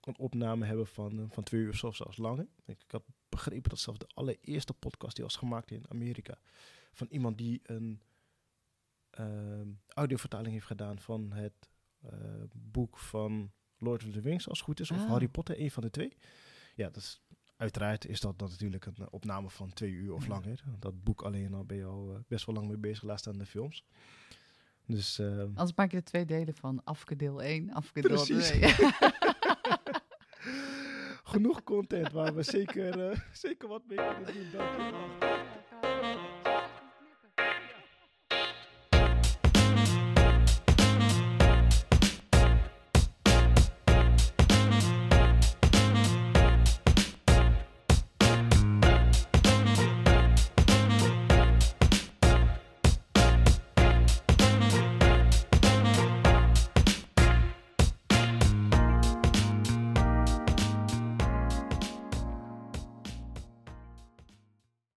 een opname hebben van, uh, van twee uur of zelfs langer. Ik, ik had begrepen dat zelfs de allereerste podcast die was gemaakt in Amerika. Van iemand die een ehm, audiovertaling heeft gedaan van het eh, boek van Lord of the Rings, als het goed is. Of Ah. Harry Potter, een van de twee. Ja, dat is, uiteraard is dat, dat natuurlijk een opname van twee uur of langer. Dat boek alleen al ben je al uh, best wel lang mee bezig, laatst aan de films. Dus, uh, Anders maak je er twee delen van. Afke deel 1, afke deel Precies. 2. Genoeg content waar we zeker, uh, zeker wat mee kunnen doen. Dankjewel.